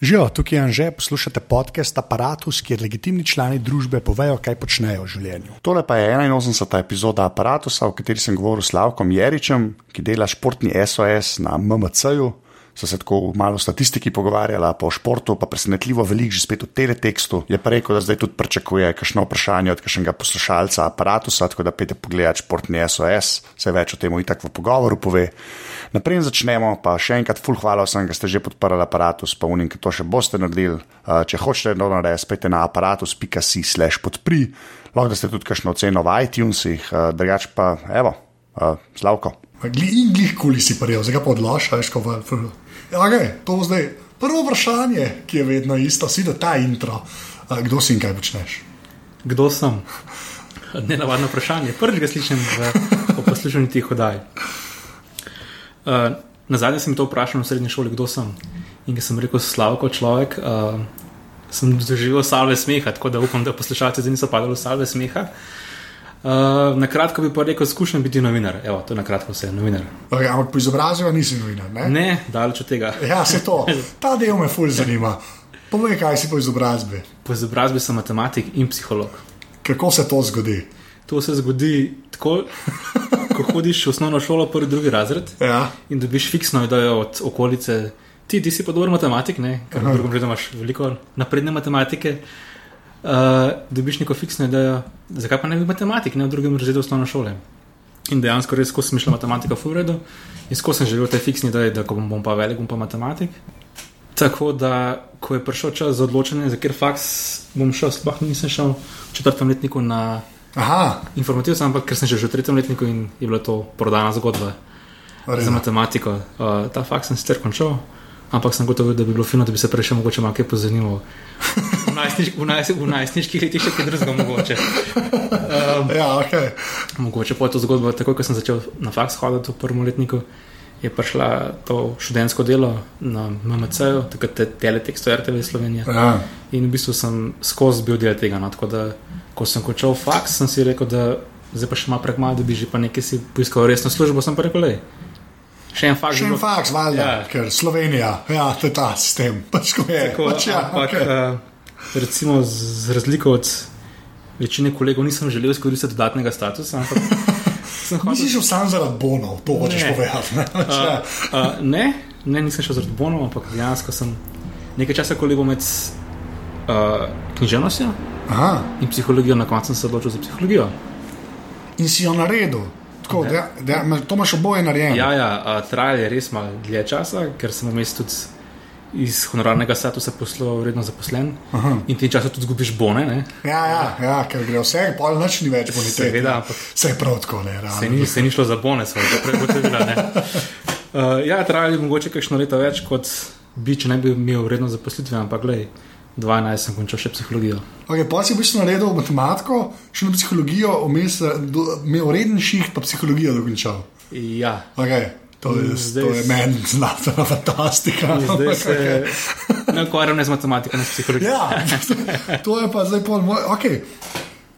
Živijo, tukaj je Anže, poslušate podcast Apparatus, kjer legitimni člani družbe povejo, kaj počnejo v življenju. Tole pa je 81. epizoda Apparatusa, v kateri sem govoril s Slavkom Jeričem, ki dela športni SOS na MMC-ju. So se tako malo o statistiki pogovarjala, po športu, pa presenetljivo veliko, že spet v teletekstu. Je pa rekel, da zdaj tudi pričakuje kakšno vprašanje od kakšnega poslušalca aparatusa, tako da pete pogledati športni SOS, vse več o tem itak v pogovoru pove. Naprej začnemo, pa še enkrat full hvala vsem, ki ste že podprli aparatus, pa unim, ki to še boste naredili. Če hočete dobro narediti, spete na aparatus.si slash podpri, lahko da ste tudi kakšno oceno v iTunesih, drugač pa evo, Slavko. In glih kuli si prijel, zdaj pa odlašaš, ko v. Okay, to je zdaj prvo vprašanje, ki je vedno isto, si da ta intro. Kdo si in kaj počneš? Kdo sem? Nenavadno vprašanje. Prvič ga slišim v poslušanju tih oddaj. Uh, na zadnje sem to vprašal v srednji šoli, kdo sem. In ker sem rekel, slavko človek, uh, sem doživel salve smeha, tako da upam, da poslušalci zdaj niso padali v salve smeha. Uh, na kratko bi pa rekel, skušam biti novinar. Evo, to je na kratko vse, novinar. Okay, ampak po izobrazbi nisi novinar. Ne, ne daleč od tega. Ja, se to. Ta del me fulj zanima. Povej, kaj si po izobrazbi. Po izobrazbi sem matematik in psiholog. Kako se to zgodi? To se zgodi tako, ko hodiš v osnovno šolo, prvi, drugi razred ja. in dobiš fiksno idejo od okolice. Ti, ti si pa dober matematik, ne? ker imaš veliko napredne matematike uh, dobiš neko fiksno idejo, zakaj pa ne bi matematik, ne v drugem razredu osnovne šole. In dejansko res, ko sem mišljal matematika v uredu in ko sem želel te fiksne ideje, da bom, bom pa velik, bom pa matematik. Tako da, ko je prišel čas za odločanje, za kjer faks bom šel, sploh nisem šel v četrtem letniku na informativce, ampak ker sem že v tretjem letniku in je bila to prodana zgodba Arena. za matematiko. Uh, ta faks sem sicer končal, ampak sem gotovo, da bi bilo fino, da bi se prej še mogoče malo kaj pozanimal v najstniških letih še kaj drugega mogoče. Um, ja, okay. Mogoče po to zgodbo, tako ko sem začel na faks hoditi v prvem letniku, je prišla to študentsko delo na MMC-ju, tako te teleteksto RTV Slovenije. Ja. In v bistvu sem skozi bil del tega. No, tako da, ko sem končal faks, sem si rekel, da zdaj pa še malo prekmalo, da bi že pa nekaj si poiskal resno službo, sem pa rekel, le. Še en faks. Še en faks, valjda, ja. ker Slovenija, ja, to je ta sistem. Pač, je, tako, pač, ja, ampak, okay. uh, recimo, z razliko od večine kolegov, nisem želel izkoristiti dodatnega statusa. Nisi šel sam zaradi bonov, to hočeš povedati. Ne? Uh, uh, ne, ne, nisem šel zaradi bonov, ampak dejansko sem nekaj časa kolebo med uh, književnostjo in psihologijo, na koncu sem se odločil za psihologijo. In si jo naredil. Tako, da, da, to imaš oboje narejeno. Ja, ja uh, trajalo je res malo dlje časa, ker sem vmes tudi iz honorarnega statusa poslal vredno zaposlen Aha. in ti časa tudi zgubiš bone. Ne? Ja, ja, ja, ker gre vse, pol noč ni več bonitete. Seveda, ampak se je prav tako, ne. Se ni, se ni šlo za bone, svoje, da prej kot je bila. Uh, ja, trajali mogoče kakšno leto več, kot bi, če ne bi imel vredno zaposlitve, ampak gledaj. 12 sem končal še psihologijo. Okay, pa si v bistvu naredil matematiko, še na psihologijo, imel reden ših, pa psihologijo dokončal. Ja. Okay. To je, je meni znanstvena fantastika. Zdaj se ne ukvarjam z matematiko, ne s psihologijo. Ja, to je pa zdaj pol moj. Okay.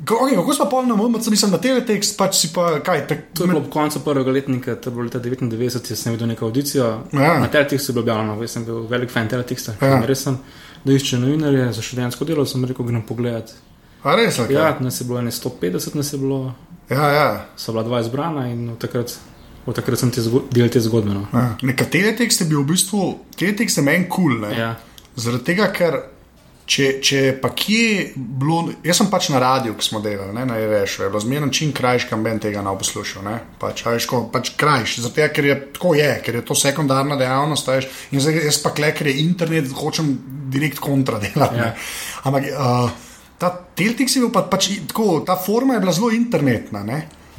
Okay, kako smo na MMC, mislim na teletext, pač si pa kaj? Tak, to je bilo ob koncu prvega letnika, to je bilo leta 99, jaz sem videl neko audicijo. Ja. Na teletext je bilo objavljeno, jaz sem bil velik fan teleteksta, ja. res sem, da išče novinarje za študentsko delo, sem rekel, grem pogledat. A res? Okay. Ja, nas je bilo 150, nas je bilo. Ja, ja. So bila dva izbrana in takrat od takrat sem delal te zgodbe. No. Ja. Nekatere tekste bi v bistvu, te tekste meni kul. Cool, ja. Zaradi tega, ker če, če pa kje bilo, jaz sem pač na radiju, ki smo delali, ne, na Erešu, je bilo zmerno čim krajši, kam ben tega ne poslušal. Pač, ajško, pač krajši, zato je, ker je tako je, ker je to sekundarna dejavnost. Ajš, in zdaj jaz pa kle, ker je internet, hočem direkt kontra delati. Ja. Ampak uh, ta teltik si bil pa, pač tako, ta forma je bila zelo internetna.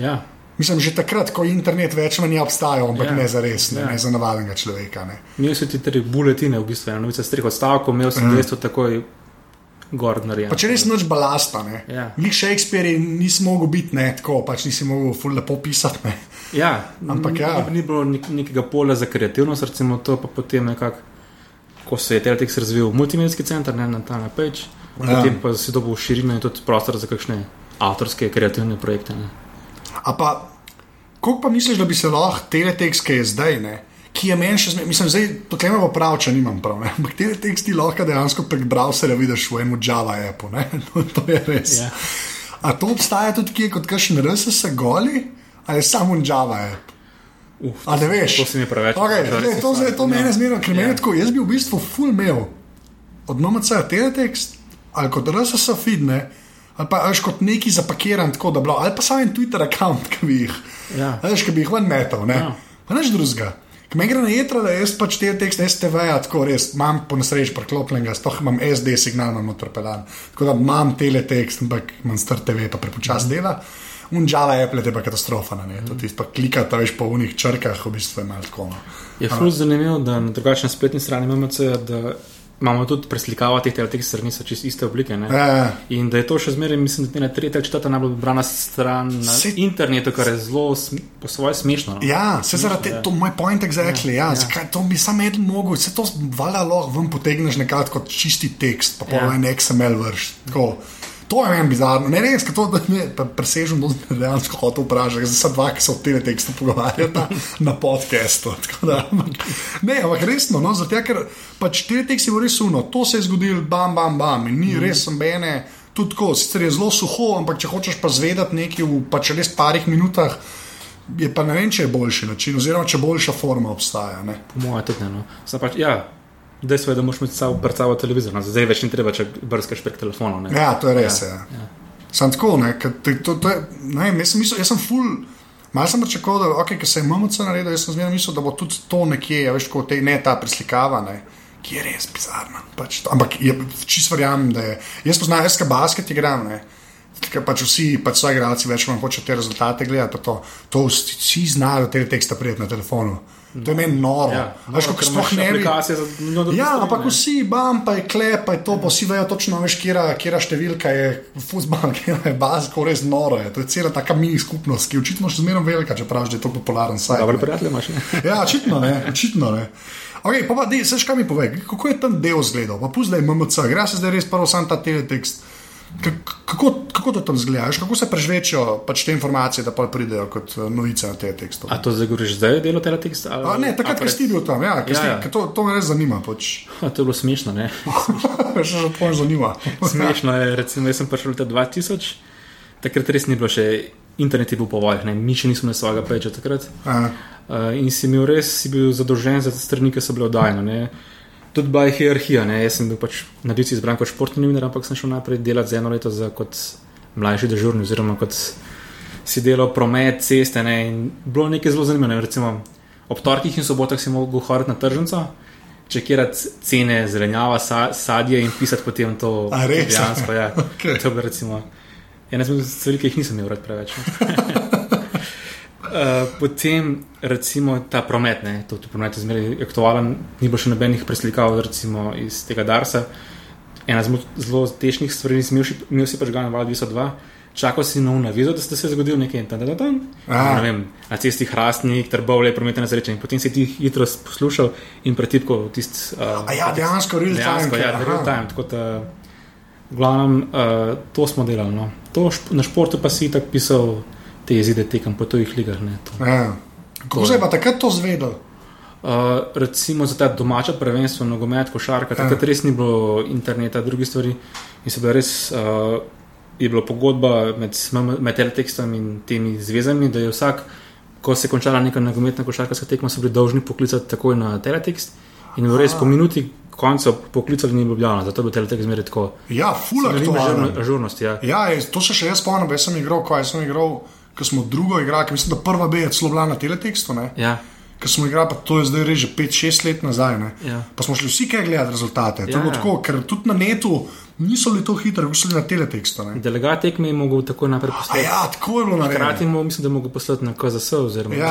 Ja. Mislim, že takrat, ko internet več ni obstajal, ampak ja. ne za res, ne, ja. ne za navadnega človeka. Imel si ti tri buletine, v bistvu, eno novice, strih odstavkov, imel si 200 mm. takoj gor narejen. Pa če res noč balasta, ne. Ja. Nik Shakespeare nisi mogel biti ne tako, pač nisi mogel ful lepo pisati. Ne. Ja, ampak ja. Ni bilo nek nekega polja za kreativnost, recimo to pa potem nekako, ko se je Teletex razvil v multimedijski center, ne na ta naprej, ja. potem pa si dobil širino in tudi prostor za kakšne avtorske kreativne projekte. Ne. A pa, kako pa misliš, da bi se lahko teletext, ki je zdaj, ne? ki je meni še zmeraj, mislim, zdaj potem bo prav, če nimam prav. ne. Ampak te teksti lahko dejansko prek browserja vidiš v enem Java appu. No, to je res. Ja. A to obstaja tudi kje kot kakšen RSS goli ali je samo Java app? Uf, A ne veš? To si mi preveč. Okay, to ne, to, zdaj, to no. mene zmeraj, ker Ja. meni je tako. Jaz bi v bistvu full mail od MMC-ja teletext ali kot RSS feed, ne, ali pa veš, kot neki zapakiran, tako da bi bilo, ali pa samo en Twitter račun, ki bi jih, Ja. veš, ki bi jih ven metal, ne. Ja. Pa nič drugega. Ko me gre na jedro, da jaz pač te tekste STV-ja tako res imam po nesreči preklopljenega, sploh imam SD signal na noter pelan. Tako da imam teletekst, ampak imam star TV, pa prepočas Mhm. dela. Un Java Apple je pa katastrofa na netu, ti pa klikata veš po unih črkah, v bistvu je malo tako. no. Je ful zanimivo, da na drugačni spletni strani MMC, da imamo tudi preslikavo teh teletekst strani, so čisto iste oblike. Ne? Ja, In da je to še zmeraj, mislim, da je ena tretja, četrta najbolj brana stran na Saj- internetu, kar je zelo po svoje smešno. no. Ja, se zaradi tega, to je moj point exactly. Ja, ja. Ja, ja. Zakaj to bi samo eden mogel, se to valjda lahko ven potegneš nekako kot čisti tekst, pa Ja. pa en XML vrš. Tako. To je meni bizarno. Ne res, to da me pre- presežem, da sem dejansko hotel vprašati. Zdaj so dva, ki se o tem tekstu pogovarjata na podkastu. Ne, ampak resno, no, zato ker pač te teksti bo res uno. To se je zgodilo, bam, bam, bam. In ni mm. res sembene, tudi tako, sicer je zelo suho, ampak če hočeš pa zvedati nekaj v pač res parih minutah. Je pa ne vem, če je boljši način, oziroma če boljša forma obstaja. Ne? Po mojem, tudi ne. No. Pač, ja, dejstvo je, da moraš imeti sav, pred sabo televizor. No. Zdaj več ni treba, če brskaš prek telefonov. ne. Ja, to je res. Ja, Ja, ja. Sam tako, ne, to, to, to je, ne jaz sem, mislil, jaz sem full. Malo sem pričakoval, da okay, se je MMC naredil, jaz sem zmeraj mislil, da bo tudi to nekje, ja, veš, kot te, ne ta preslikava, ne, ki je res bizarna. Pač, ampak čist verjamem, da je. Jaz poznam, jaz kaj basket igram, ne. Ker pač vsi, pač so igralci, več manj hočejo te rezultate gledati. To, to vsi, vsi znajo te tekste prijeti na telefonu. To je meni noro. Ja, veš, noro, kako sploh ne bi. drugih Ja, ampak ne. vsi, bam, pa je klep, pa je to, pa vsi vejo točno, veš, kera, kera številka je futbol, kera je bazko, res noro je. To je cela taka mini skupnost, ki je očitno še zmeraj velika, čeprav že je to popularen sajt. Dobre prijatelje imaš. Ne? Ja, očitno ne, očitno ne. Okay, pa pa, dej, seš, kaj mi pove, kako je tam del zgledal, pa pusti, da je MMC, gre se zdaj res prvo sam ta teletekst. Kako, kako to tam zgledaš, kako se prežvečijo pač te informacije, da pa pridejo kot eh, novice na te tekste? A to zdaj govoriš zdaj, delo teletekst? ali- A, ne, takrat, ko si bil tam, ja, ja, Ja, ja. To, to me res zanima. Pač. A, To je bilo smešno, ne? Še to me zanima. Smešno je, recimo, jaz sem prišel leta 2000, takrat res ni bilo še internet, je bil po vojah, mi še nismo imeli svojega peča takrat. Uh, in si imel res, si bil zadolžen za te strani, ki so bile oddajene. Tudi by hierarhija, ne? jaz sem bil pač na dici izbran kot športni novinar, ampak sem šel naprej delati za eno leto za kot mlajši dežurni, oziroma kot si delal promet, ceste. Ne? In bilo je nekaj zelo zanimivo. ne, Recimo, ob torkih in sobotah si mogel hoditi na tržnico, čekirati cene zelenjava, sa, sadje in pisati potem to dejansko. Ja. Okej. To je bilo recimo ena izmed stvari, ki jih nisem imel rad preveč. Ne. Uh, potem, recimo, ta promet, ne, to, to promet je zmeraj aktualen, ni bilo še nobenih preslikav recimo, iz tega Darsa. Ena zelo, zelo težkih stvari, si- imel si pač ga na Val 202, čakal si na unavizo, da ste se zgodil nekaj in tam, tam, tam. A. Ne vem, na cesti Hrastnik, Trbovle, prometne nesreče. In potem si ti hitro poslušal in pretipkal tisti. Uh, A ja, dejansko real time. Dejansko, ja, real time. Tako da, v glavnem, uh, to smo delali. No. To šp na športu pa si tako pisal te izide tekem po tujih ligah. Ne, to. Ja. Kako se je pa takrat to zvedel? uh, recimo za ta domača prvenstva, nogomet, košarka, takrat res ni bilo interneta, druge stvari. In se bila res. Uh, Je bila pogodba med, med teletekstom in temi zvezami, da je vsak, ko se je končala neka nogometna košarkarska tekma, so bili dolžni poklicati takoj na teletekst. In v res po minuti konca poklicali ni bilo objavljeno, zato je bil teletekst zmeraj tako. Ja, Ažurnost, ja. Ja, je, to se še jaz spomnim, jaz sem igral, kaj sem igral, ko smo drugo igrali, ker mislim, da prva B je celo bila na teletekstu, ne? ja. Ker smo igrali, pa to je zdaj že 5-6 let nazaj, ne? Ja. Pa smo šli vsi kaj gledati rezultate. Ja, je bilo ja. tako, ker tudi na netu niso bili to hitri, kot so bili na teletekstu, ne? Delegat tekme je mogel tako naprej A poslati. ja, tako je bilo narejeno. mu mislim, da je mogel poslati na KZS. Ja,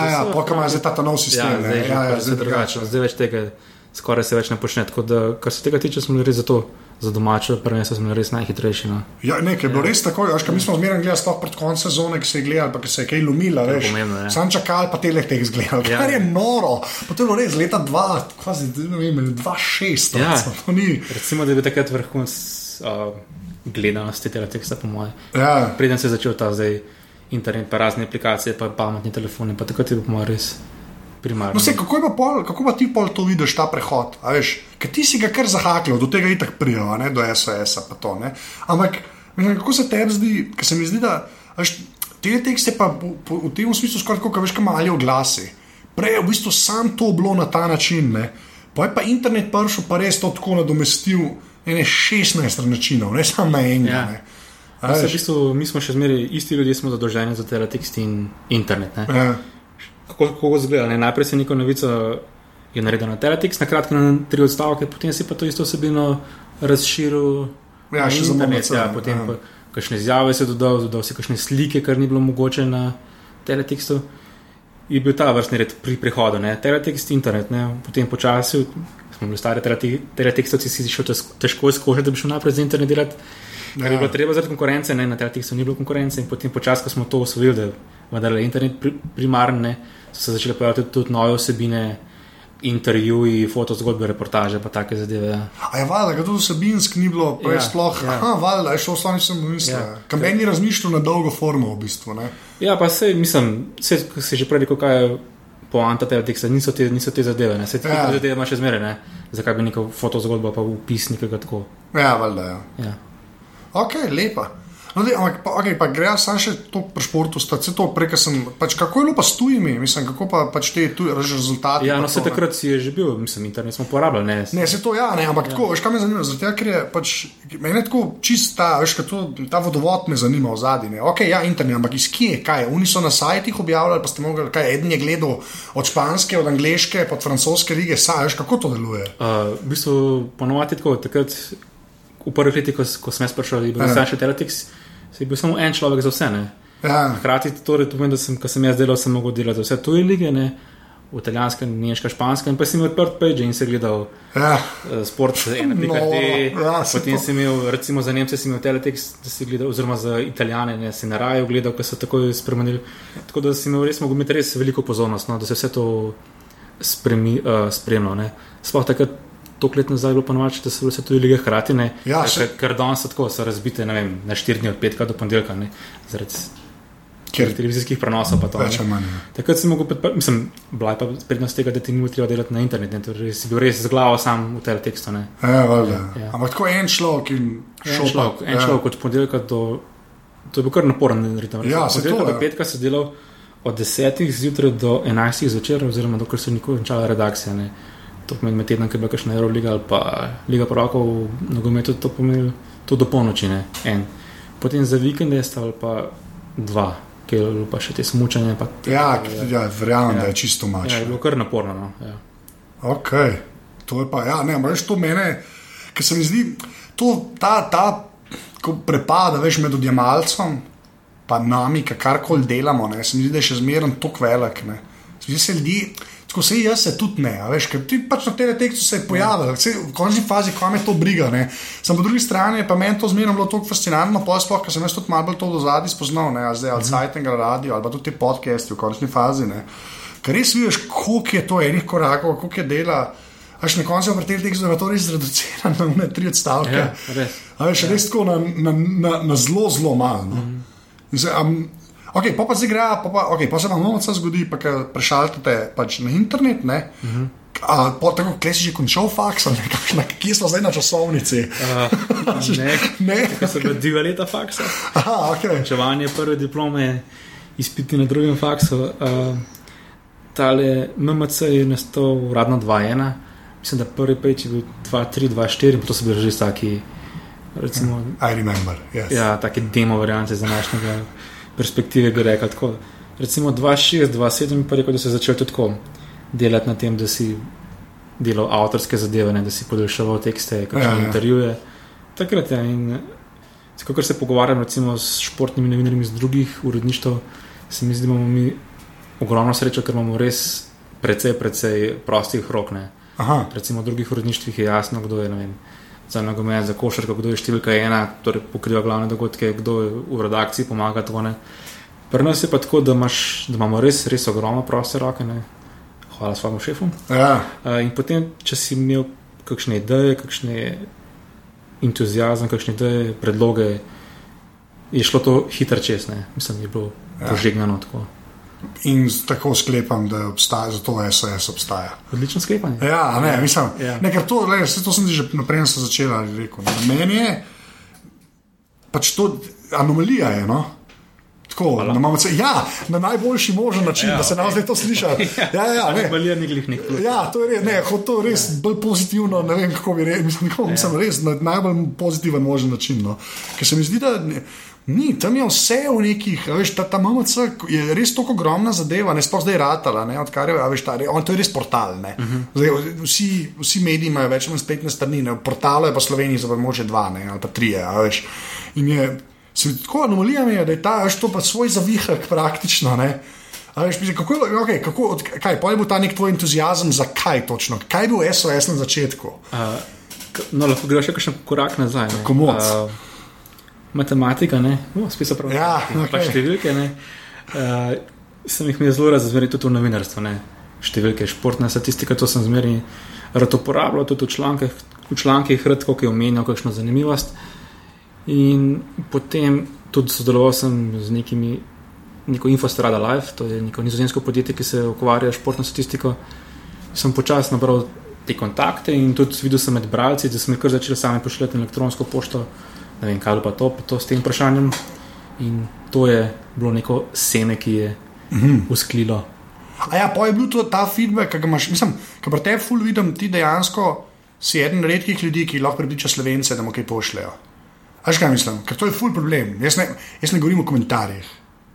ja, KZS, pa kam je zdaj ta nov Ja, sistem, ne? zdaj, Ja, ja, zdaj zdaj drugače. Zdaj več tega, skoraj se več ne počne. Tako da, kar se tega tiče, smo bili res za to, za domačo prvenstvo smo res najhitrejši. No. Ja, ne, ker je bilo res tako, veš, ker mi smo zmeraj gledali, sploh pred koncem sezone, ki se je gledal, pa se je kaj lumila, je veš. pomembno, ja. Sam čakal, pa tele teh zgledal, Ja. kar je noro. Pa to je bilo res leta 2, kvazi, ne vem, 2-6, Ja. to ni. Recimo, da je bil takrat vrhunc uh, gledanosti tega teksta, po mojem. Ja, Preden se je začel ta zdaj internet, pa razne aplikacije, pa pametni telefoni, pa takrat je bil po mojem res primarno. No, sej, kako, pa pol, kako pa ti pol to vidiš, ta prehod? ker ti si ga kar zahakljal, do tega prijel, a ne, do SOS-a. pa to, ne. Ampak mislim, kako se tebi zdi, ker se mi zdi, da veš, te tekste pa po, po, v tem smislu skoraj kot veš, kaj mali oglasi. Prej je v bistvu sam to bilo na ta način, ne. pa je pa internet prišel, pa res to tako nadomestil. Ene 16 načinov, ne samo na enega. Ja. ne. A veš, v bistvu, mi smo še zmeraj isti ljudje, smo zadolženi za teletekst in internet. Ne? ja. Kako, kako zgleda? Ne? Najprej se neko novico je naredila na teletekst, na kratko na tri odstavke, potem si pa to isto vsebino razširil Ja, še za. MMC, Ja, potem Ja. kakšne izjave si dodal, dodal si kakšne slike, kar ni bilo mogoče na teletekstu. Je bil ta vrstni red pri prehodu, ne? teletekst, internet, ne? potem počasi, smo bili stari telete- teletekstovci, si šel težko- izkožiti, da bi šel naprej za internet delati. Ker je bilo treba zaradi konkurence, ne, na teletekstu ni bilo konkurence, in potem počasi, ko smo to osvojili, da je internet pri, primarni, ne, so se začele pojavljati tudi nove vsebine, intervjuji, fotozgodbe, reportaže, pa take zadeve. Ja. A je valjda, da tudi vsebinsko ni bilo, prej Ja, sploh. ja. Aha, valjda, je šlo v slovenski sem mislil. Ja. Ja. Kamben ni razmišljal na dolgo formo, v bistvu. Ne? Ja, pa se, mislim, se, se že prej rekel, kaj je poanta tega teksta, niso te, niso te zadeve, ne, se te Ja. ja. zadeve ima še zmeraj, ne, zakaj bi neko fotozgodbo pa upis nekega tako. Ja, valjda. Ja. Ja. Ok, lepa. No, dej, ampak, pa, okay, pa gre samo še to pri športu, sta se to prej, ker sem. Pač, kako je bilo pa s tujimi, mislim, kako pa pač te tuji rezultati. Ja, no, se takrat si je že bil, mislim, internet smo uporabljali, ne. Ne, se to ja, ne, ampak ja. tako, veš, kaj me zanima, zaradi tega, ker je pač, meni tako čista, veš, kaj to, ta vodovod me zanima v zadnji. Ok, ja, internet, ampak iz kje, kaj, oni so na sajtih objavljali, pa ste mogli, kaj, eden je gledal od španske, od angliške, pa od francoske lige, saj, veš, kako to deluje. Uh, v bistvu ponovadi tako, takrat v prvih letih, ko, ko sem jaz prišel, je bil Ja. ja. še teletex, se je bil samo en človek za vse. Ne. Ja, Hkrati torej, to pomeni, da sem, ko sem jaz delal, sem mogel delati za vse tuje lige, ne. v italijanska, nemška, španska, in pa sem imel odprt page in se gledal ja, uh, sport, ena pika No, te. ja, Potem to- sem imel, recimo za Nemce, sem imel teletext, da si gledal, oziroma za Italijane, ne, si na raju gledal, ker so tako spremenili. Tako da sem imel res, mogel imeti res veliko pozornost, no, da se vse to spremi, uh, spremljalo. ne. Sploh takrat, toliko let nazaj, bilo ponovadi, da so bile vse tudi lige hkrati. Ja, ker, še- ker danes so tako, so razbite, vem, na štiri dni od petka do ponedeljka, ne, zaradi ker televizijskih prenosov pa to. manj. ja. Takrat sem predpa- mislim, bila je pa prednost tega, da ti ni treba delati na internetu, ne, torej si bil res z glavo sam v teletekstu. ne. Ja, valjda. Ja. Ampak tako en človek in En šel pa- človek, en ja. človek od ponedeljka do. To je bil kar naporen ritem. Ja, saj to, ja. do petka sem delal od 10 zjutraj do 11 zvečer, oziroma dokler se ni končala redakcija. Ne. To pomeni med tednom, ki je bila kakšna Euroliga ali pa Liga prvakov v nogometu, to pomeni to do polnoči. Ne. En. Potem za vikende sta ali pa dva, ki je bilo pa še te smučanje. Pa te, Ja, ja verjamem, Ja. da je čisto mač. ja, je bilo kar naporno. No. Ja. Ok, to je pa, ja, ne, veš, to mene, ker se mi zdi, to, ta, ta prepada, veš, med odjemalcem pa nami, ki karkoli delamo, ne, se mi zdi, da je še zmeraj tako velik. Ne. Se mi zdi, da se ljudi, tako se jaz se tudi ne, a veš, ker ti pač na tem tekstu se je pojavil, ja. v končni fazi, ko me to briga. Ne. Sam po drugi strani je pa meni to zmerno bilo tako fascinantno, pa sploh, ker sem jaz tudi malo bolj to do zadnji spoznal, ne, a zdaj ali sajten radio ali pa tudi te podcasti v končni fazi. Ne. Ker res vidiš, koliko je to enih korakov, koliko je dela. Až na koncu vrtel teh zelo, da je to res zreducirano na one tri odstavke. Ja, res. A veš, res tako na, na, na, na zelo, zelo malo. No? Mm -hmm. Ok, pa, pa zdaj gre, pa, pa, okay, pa se vam noč zgodi, pa ker prešaltate pač na internet. Ne? Mm -hmm. A, po, tako, kje si že končal faks, ali nekakšna, kje smo zdaj na časovnici? Uh, ne, Ne. ker so bila dva leta faksa. Aha, ok. Končevanje prve diplome, izpiti na drugem faksu. Uh, tale MMC je nastal uradno 2-1, mislim, da prvi peč je bil 2-3, 2-4, to so bili že taki, recimo, I remember, yes. ja, take demo variante z današnjega perspektive, bi rekel tako. Recimo 2-6, 2-7 pa rekel, da se je začel tudi tako delati na tem, da si delal avtorske zadeve, ne, da si podaljševal tekste, kakšne Ja, ja, ja. ja. intervjuje. Takrat je in Ko se pogovarjam recimo, s športnimi novinarji iz drugih uredništv, se mi zdi, da imamo mi ogromno srečo, ker imamo res precej, precej prostih rok. Ne. Aha, Recimo v drugih uredništvih je jasno, kdo je vem, za nogomet, za košarko, kdo je številka ena, torej pokriva glavne dogodke, kdo je v redakciji pomaga. tako, ne. Pri nas je pa tako, da, imaš, da imamo res, res ogromno proste roke. Ne. Hvala svojemu šefu. ja, Uh, in potem, če si imel kakšne ideje, kakšne entuzijazem, kakšne ideje, predloge, je šlo to hitro čez, ne. mislim, je bilo ja. požegnano tako. In tako sklepam, da obstaja, zato SOS obstaja. Odlično sklepanje. Ja, ne, mislim, Ja. ne, ker to, le, saj to sem ti že naprej sem začela reči. Meni je pač to anomalija. Je, no? Tako, na, mamace, ja, na najboljši možen način, ja, da se nam zdaj to sliši. Ja, ja, ne. Balija ni glih nek plus. Ja, to je res, ne, to je res bolj pozitivno. Ne vem, kako bi rekel. Mislim, kako, mislim res na najbolj pozitiven možen način. No. Ker se mi zdi, da ne, ni, tam je vse v nekih, veš, ta, ta MMC je res tako ogromna zadeva, ne sploh zdaj ratala, ne, odkar je, veš, ta, on, to je res portal. ne. Zdaj, vsi, vsi mediji imajo več ali manj spletne strani, ne, portalo je pa Sloveniji za moče dva ne, ali pa tri, veš. In je, se, tako anomalija je, da je ta, veš, to pa svoj zavihek praktično. Ne. A Veš, mislim, kako, je- okay, kako, od, kaj, pol je bil ta nek tvoj entuzijazem, zakaj točno? Kaj je bil SOS na začetku? Uh, no, lahko greš še kakšen korak nazaj. ne. Komot. Uh, matematika, ne, no, spet so prav. Ja, pa okej. številke. Ne. Uh, sem jih imel zelo razmerjen tudi v novinarstvu. Ne. Številke, športna statistika, to sem zmeraj rad uporabljal, tudi v člankih, v člankih rad, kako je omenjal, kakšno zanimivost. In potem tudi sodeloval sem z nekimi, neko Infostrada Live, to je neko nizozemsko podjetje, ki se ukvarja s športno statistiko. Sem počasi nabral te kontakte in tudi videl sem med bralci, da sem jih kar začel sami pošiljati na elektronsko pošto, ne vem, kaj pa to, pa to s tem vprašanjem. In to je bilo neko seme, ki je usklilo. A ja, pa je bil to ta feedback, ki ga imaš, mislim, ki pri tebi ful vidim, ti dejansko si eden redkih ljudi, ki lahko prepriča slovence, da mu kaj pošljejo. A Veš kaj mislim? Ker to je ful problem. Jaz ne, jaz ne govorim o komentarjih.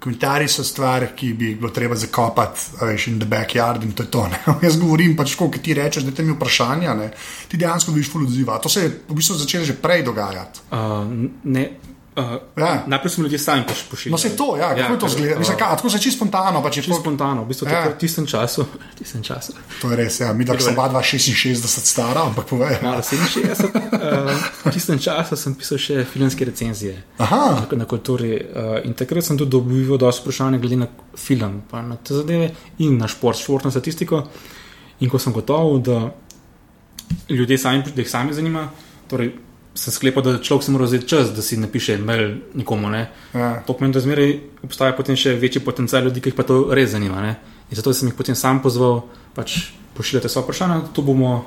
Komentarji so stvar, ki bi jih bilo treba zakopati, veš, in the backyard, in to je to. Ne? Jaz govorim pač, ko ti rečeš, da te mi vprašanja, ne? ti dejansko vidiš ful odziva. To se je v bistvu začelo že prej dogajati. Uh, ne, uh, Ja. Najprej smo ljudje sami poš- pošiljali. No, se to, ja, kako ja, to zgleda? Mislim, uh, tako se čisto spontano, Čisto to, spontano, v bistvu Ja. ja. v tistem času. tistem času. to je res. Ja. Mi, da sem oba 66 stara, ampak povej. Malo 67. Uh, v tistem času sem pisal še filmske recenzije Aha, na, na kulturi. Uh, in takrat sem tudi dobival dosti vprašanj glede na film, pa na te zadeve in na šport, športno statistiko. In ko sem gotov, da ljudje sami, da jih sami zanima, torej sem sklepal, da človek se mora vzeti čas, da si napiše mail nekomu. Ne. ja. To pomeni, da zmeraj obstaja potem še večji potencial ljudi, ki jih pa to res zanima. Ne? In zato sem jih potem sam pozval, pač pošiljate svoje vprašanja, tu bomo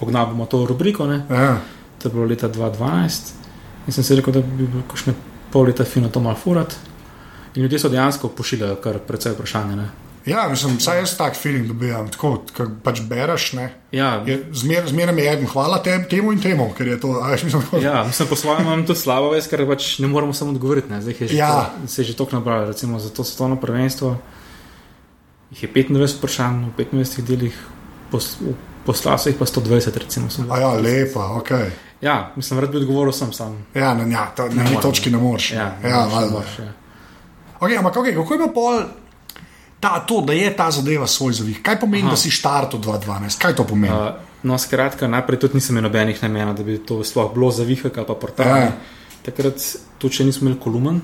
pognali bomo to rubriko. Ne? Ja. To je bilo leta 2012 in sem si rekel, da bi bilo kakšne pol leta fino to malo furat. In ljudje so dejansko pošiljali kar precej vprašanja. Ne? Ja, mislim, vsaj jaz tak feeling dobijam, tako, kot pač bereš. Ne. Ja, Zmer, zmeraj mi je eden, hvala tem, temu in temu, ker je to, veš, mislim, tako, Ja, mislim, po svojem imam tudi slabo vest, ker pač ne moremo samo odgovoriti. Ne? Zdaj je že, Ja. to, se je že toliko nabralo, recimo za to svetovno prvenstvo. Jih je 25 vprašanj v 25 delih, pos, poslal so jih pa 120, recimo. a ja, lepa, ok. Ja, mislim, rad bi odgovoril sem sam. Ja, na, ja, to, na morem. točki ne moreš. Ja, ja, ne moreš, ja. okay, ampak okay, kako je bil pol ta, to, da je ta zadeva svoj zavih? Kaj pomeni, Aha. Da si štartil 2012? Kaj to pomeni? Uh, Uh, no, skratka, najprej tudi nisem imel nobenih namena, da bi to sploh bilo za vihek ali pa portal. Ja. Ja. Takrat tudi še nismo imeli kolumen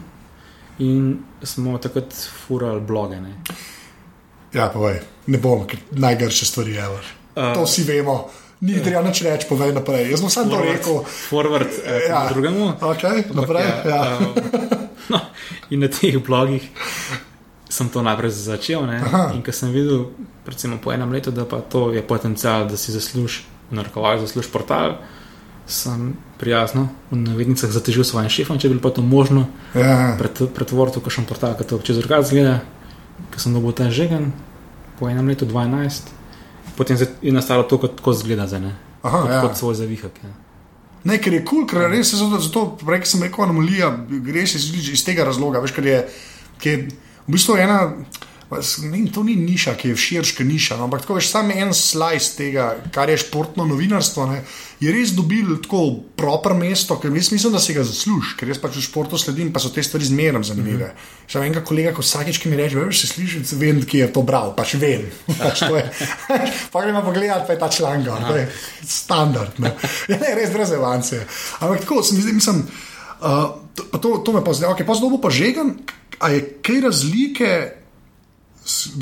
in smo takrat furali bloge. Ne. ja, povej, ne bom, ker najgrše stvari je. Uh, to vsi vemo. Ni treba nič reči, povej naprej. Jaz sem samo to rekel. Forward eh, Ja. ja. drugemu. Okay, naprej, Ampak, ja. eh, no, in na teh blogih sem to najprej začel. ne. Aha. In ko sem videl, predvsem po enem letu, da pa to je potencial, da si zaslužiš, narekovaj zaslužiš portal, sem prijazno v navednicah zatežil svojim šefom, če bi bilo to možno Ja, pret, pretvoriti v kakšen portal, ki to čez drugače zgleda, ker sem dobil ta žegen po enem letu 12. Potem je nastalo to, kot, kot zgleda zdaj, ne? Aha, kot, ja. kot svoj zavihek. Ja. Ne, ker je kul, cool, ker res je zato, zato prej, sem rekel, anomalija, greš iz, iz tega razloga, veš, ker je, ker je v bistvu ena. Ne, to ni niša, ki je širša niša, no, ampak tako veš, samo en slice tega, kar je športno novinarstvo, ne, je res dobil tako proper mesto, ker jaz mislim, da si ga zasluži, ker jaz pač v športu sledim, pa so te stvari zmerno zanimive. Mm -hmm. Še enega kolega, ko vsakeč, ki mi reče, veš, se sliši, vem, ki je to bral, pač vem. Pač pa gremo pogledati, pa je ta članek, to je standard. Ne, ja, ne res brez evance. Ampak tako, se mi zdi, mislim, uh, to, to, to me pa zdaj, ok, pa bo pa žegan, a je kaj razlike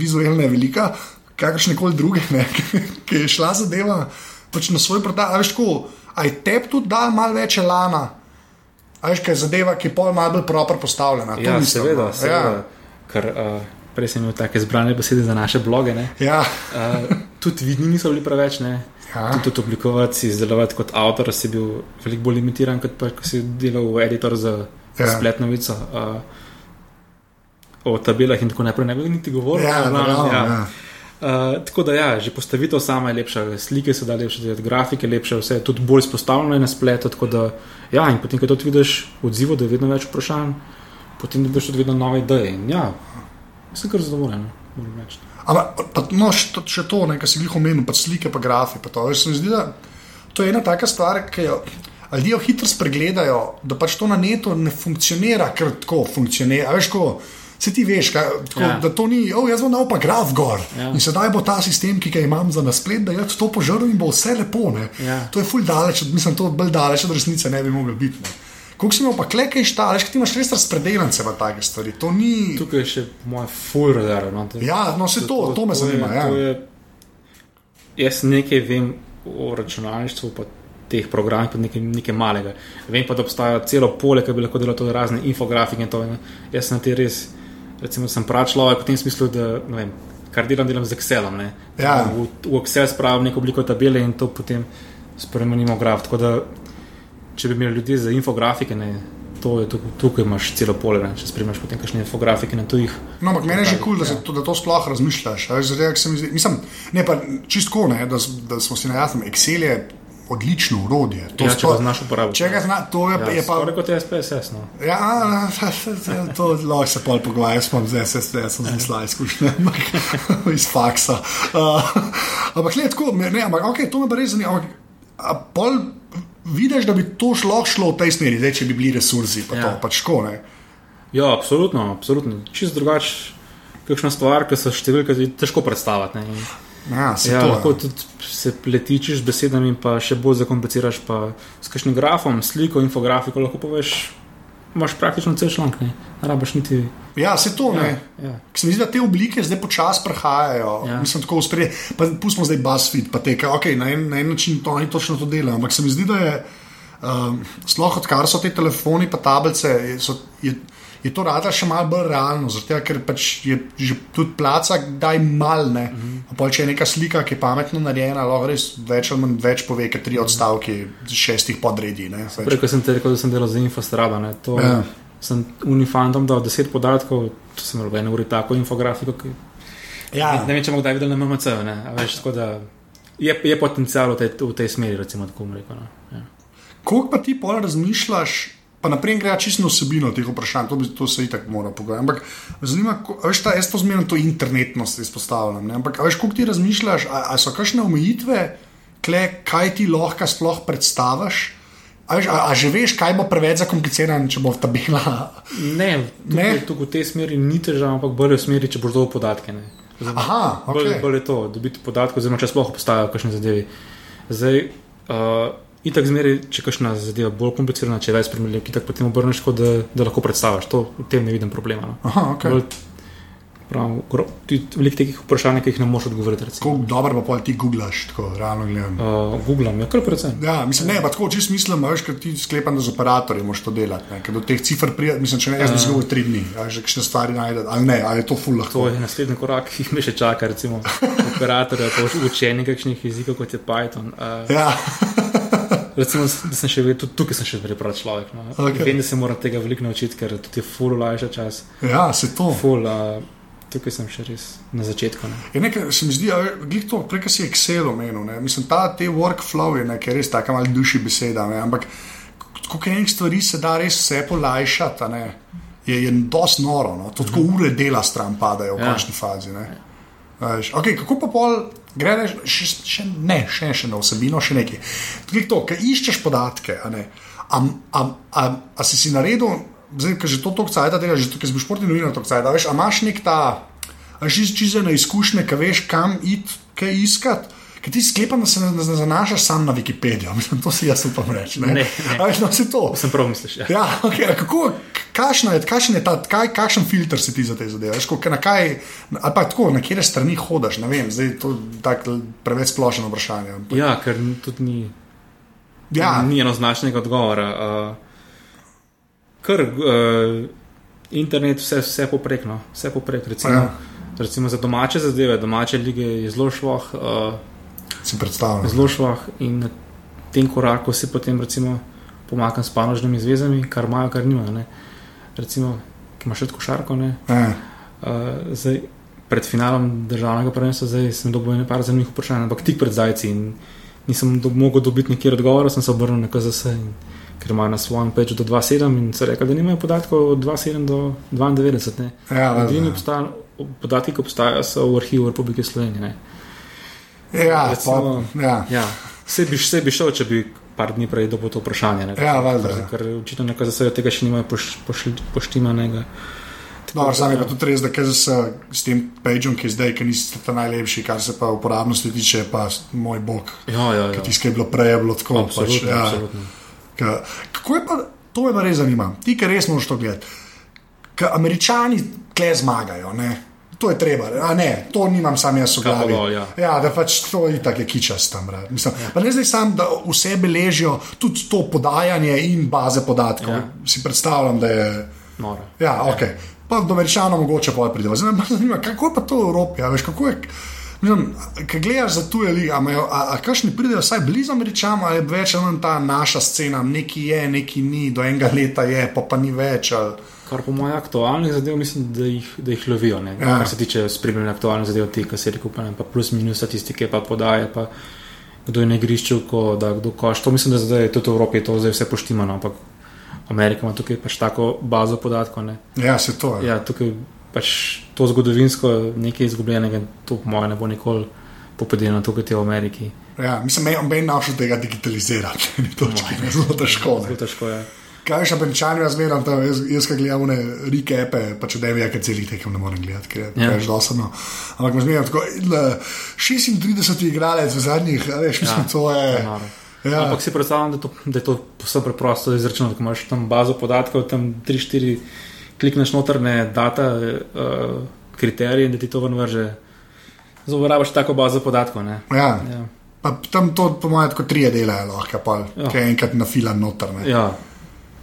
je velika, kakršne koli druge, ne, ki je šla zadeva pač na svoj portal. A veš, tako, a je tebi tudi dal malo več lana, a veš, kaj je zadeva, ki je pol malo bolj proper postavljena. Ja, mislim, seveda, no. seveda. Ja. Ker uh, prej sem imel take zbrane besede za naše bloge. ne. Ja, Uh, tudi vidni niso bili preveč, ne. Ja. Tudi, tudi oblikovati, izdelovati kot avtor, si bil veliko bolj limitiran, kot pa, ko si delal v editor za Ja. ja. spletno novico. Uh, o tabelah in tako naprej, ne bi niti govoril. ja, v glavnem, naravno, ja. Uh, tako da, ja, že postavitev sama je lepša, slike so da lepše, delati, grafike lepše, vse je tudi bolj izpostavljeno je na spletu. Da, ja, in potem, ko to vidiš odzivo, da je vedno več vprašanj, potem dobiš tudi vedno nove ideje. In ja, sem kar zadovoljen. no, moram reči. Ampak, pa, no, še še to kar si jih omenil, pa slike, pa grafi. Pa to. Veš, zdi, to je ena taka stvar, ki jo ljudje hitro spregledajo, da pač to na netu ne funkcionira, ker tako funkcionira. Veš, ko, Se ti veš, kaj, tako, ja. Da to ni, oh, jaz bom dal pa graf gor. Ja. In sedaj bo ta sistem, ki ga imam za nasplet, da jaz to požrl in bo vse lepo. Ne. Ja. To je ful daleč, mislim, to bolj daleč od resnice ne bi moglo biti. Ne. Kako si imel pa klekaj šta, veš, ti imaš res razpredelance v take stvari. To ni. Tukaj je še moja full radar. No, to- Ja, no se to, to me zanima. je- Ja. to je- Jaz nekaj vem o računalništvu, pa teh programih, pa nekaj, nekaj malega. Vem pa, da obstaja celo polje, ki bi lahko delal tudi razne infografike. in To, ne. Jaz sem te res, recimo, sem prav človek v tem smislu, da ne vem, kar delam, delam z Excelom. ne. Ja. V, v Excel spravim neko obliko tabele in to potem spremenimo v graf. Tako da, če bi imeli ljudi za infografike, ne, to je tukaj, tukaj imaš celo polje, če spremljaš potem kakšne infografike na tujih. No, ampak meni je že kul, cool, da, Ja. to- da to sploh razmišljaš. ker se mi zdi- Mislim, ne pa čistko, ne, da, da smo si na jasnem. Excel je odlično urodje. To Ja, če sploh- ga znaš uporabljati. Če ga zna, to je, ja, je pa. Kot SPSS. No. Ja, a, a, to lahko se pol pogovarjam, zdaj vse, jaz sem znesla izkušnje ampak iz faksa. Uh, ampak, le tako, ne, ampak, okay, to me pa res zanima. Ampak, a pol vidiš, da bi to šlo, šlo v tej smeri, zdaj, če bi bili resursi, pa ja. to pač tako, ne. Ja, absolutno, absolutno. Čist drugače, kakšna stvar, ki se številke zdi težko. In, Ja, Ja, to. lahko tudi se pletičiš z besedami, pa še bolj zakompliciraš. Pa s kakšnim grafom, sliko, infografiko lahko poveš. Imaš praktično cel članek, ne rabiš niti. ja, se to, Ja, ne. ja. Ker Se mi zdi, da te oblike zdaj počasi prehajajo. Ja. Ja. Mislim, tako uspre. Pa pustimo zdaj BuzzFeed, pa te, okay, na, en, na en način to oni točno to delajo. Ampak se mi zdi, da je um, sploh odkar so te telefoni in tablice, so, je, je to rada še malo bolj realno. Zato, ker pač je že tudi placa, kdaj mal ne. Mm -hmm. Če je neka slika, ki je pametno narejena, lahko res več ali manj več pove, kot tri odstavki z šestih podredij. ne. Pač- Prej, ko sem te rekel, da sem delal za Infostrada, ne, to Ja. sem unifantom dal deset podatkov, to sem v eni uri tako infografiko. Ki, Ja. Ne vem, če bomo kdaj videli na MMC. Ne, veš, tako da je, je potencial v tej, v tej smeri, recimo, tako rekel. No. Ja. Koliko pa ti pol razmišljaš, pa naprej gre čisto vsebino teh vprašanj, to, bi, to se itak mora pogovarjati. Ampak me zanima, a veš, ta, jaz to zmerno to internetnost izpostavljam. Ne? Ampak veš, koliko ti razmišljaš, a, a so kakšne omejitve, kle, kaj ti lahko sploh predstaviš? A, veš, a, a že veš, kaj bo preveč zakomplicirano, če bo tabela. Ne, Ne? tukaj, tukaj v tej smeri ni težav, ampak bolj v smeri, če boš dobil podatke. Ne. Aha, Bolj, okay. bolj je to, dobiti podatke, oziroma če sploh obstajajo kakšne zadeve. Zdaj, uh, itak zmeri, če kakšna zadeva bolj komplicirana, če je več primerljivk, itak potem obrneš, tako, da, da lahko predstaviš. To v tem ne vidim problema. No. Aha, okay. Bolj, prav, gro, veliko takih vprašanj, ki jih ne moreš odgovoriti. Koliko dobro pa pol ti googlaš, tako realno gledam. Uh, Googlam, ja, kar predvsem. Ja, mislim, ne, pa tako čist mislim, a veš, ker ti sklepam, da z operatorji moraš to delati. ne, Ker do teh cifr pride, mislim, če ne, jaz bi zgolj tri dni, a že kakšne stvari najdete, ali ne, ali je to ful lahko. To je naslednji korak, ki me še čaka, recimo operatorja, pa učenje kakšnih jezikov, kot je Python. Uh, Ja. Recimo, da sem še vedno, tudi tukaj sem še vedno prav človek. No. Okay. Vem, da se moram tega veliko naučiti, ker tudi je full olajša čas. ja, se to. Full, uh, tukaj sem še res na začetku. Ne. Je nekaj, se mi zdi, da to, prej ko si Excel omenil, ne, mislim, ta te workflow je nekaj res tako malo duši beseda, ne, ampak koliko enih stvari se da res vse polajšati, ne, je, je dosti noro, no, to tako ure dela stran padajo v Ja. končni fazi. Ne. Veš, okay, kako pa pol greš, še, še, ne, še, še na vsebino, še nekaj. Tudi to, ker iščeš podatke, a ne. A, a, a, a si si naredil, zdaj, ker že to toliko cajt delaš, že tukaj si športni novinar toliko cajt, veš, a imaš nek ta, a že čisto na izkušnje, ki veš, kam iti, kaj iskati. Ker ti sklepam, da se ne, ne zanašaš sam na Wikipedijo, mislim, to si jaz upam reči. Ne, Ne, ne. A veš, no, se to. Sem prav misliš. Ja. Ja, okay, kako, kakšna je, kakšen je ta, kaj, kakšen filter si ti za te zadeve? Veš, ko- na kaj, ali pa tako, na kere strani hodaš, ne vem, zdaj je to tako preveč splošno vprašanje. ampak- ja, ker tudi ni, Ja, ni enoznačnega odgovora. Uh, ker uh, internet vse, vse poprek, no, vse poprek. Recimo, Ja. ja. Recimo za domače zadeve, domače lige je zelo šloh, uh, Si predstavljam. zelo šloh in na tem koraku si potem recimo pomakam s panožnimi zvezami, kar imajo, kar nimajo. ne. Recimo, ki imaš še košarko, ne. Eh, Uh, zdaj, pred finalom državnega prvenstva zdaj sem dobil nekaj zanimivih vprašanj, ampak tik pred zajci in nisem do, mogel dobiti nekjer odgovora, sem se obrnil na KZS, in, ker imajo na svojem peču do 2,7 in so rekli, da nimajo podatkov od 2,7 do 92. Ne. ja. Edini podatki, ki obstajajo, so v arhivu Republike Slovenije. Ne. Ja, recimo- pa, ja. Ja, vse bi, vse bi šel, če bi par dni prej dobil to vprašanje. Ne. Ja, valjda. Ker, ker očitno nekaj za tega še nimajo poš, poš, poštimanega. No, sam je pa tudi res, da kaj s, tem pageom, ki je zdaj, ki niste ta najlepši, kar se pa uporabnosti tiče, pa moj bog. Ja, ja, ja. Ki je bilo prej, je bilo tako. Absolutno, pač, ja. absolutno. Ka, kako je pa, to me res zanima, ti, ki res moraš to gledati. Ker američani tle zmagajo, ne? To je treba, a ne, to nimam sam jaz v glavi. dol, ja. ja, da pač to je tako kičast tam. Mislim, pa ne zdaj sam, da vse beležijo tudi to podajanje in baze podatkov. Ja. Si predstavljam, da je. Noro. Ja, ok. Pa do američanov mogoče pa pridemo. Zdaj me zanima, kako je pa to v Evropi, a veš, kako je. Mislim, Kaj gledaš za tuje lige, a, a, a kakšni pridejo vsaj blizu američanom, ali je več manj ta naša scena, neki je, neki ni, do enega leta je, pa pa ni več. Ali... Kar po mojem aktualnih zadev, mislim, da jih, da jih lovijo. Ja. Ja. Kar se tiče spremljanja aktualnih zadev, te, kar se reče, pa plus minus statistike, pa podaje, pa kdo je na igrišču, ko, da kdo koš. To mislim, da zdaj tudi v Evropi je to zdaj vse poštimano, ampak Amerika ima tukaj pač tako bazo podatkov. Ne. Ja, se to je. Ja, tukaj pač to zgodovinsko nekaj izgubljenega, to po mojem ne bo nikoli popeljeno tukaj v Ameriki. Ja, mislim, da je našel tega digitalizirati. Ni točki, ne, zelo težko. Ne. Zelo težko je. Kaj še američani razmeram, tam jaz, jaz kaj gledam, ne rekepe, pa če ne vem, kaj celi tekem ne morem gledati, ker je Ja. preveč dosadno. Ampak me zmeram tako, le, 36 igralec v zadnjih, a veš, mislim, je. to je. Ja, Ampak si predstavljam, da, to, da je to povsem preprosto izračunati. Ko imaš tam bazo podatkov, tam 3-4 klikneš notrne data, uh, kriterije in da ti to ven vrže. Zauporabiš tako bazo podatkov. Ne? ja. Ja. Pa tam to, po mojem, tako trije delajo, lahko pa Ja. ja. enkrat na filan noter. ne. ja,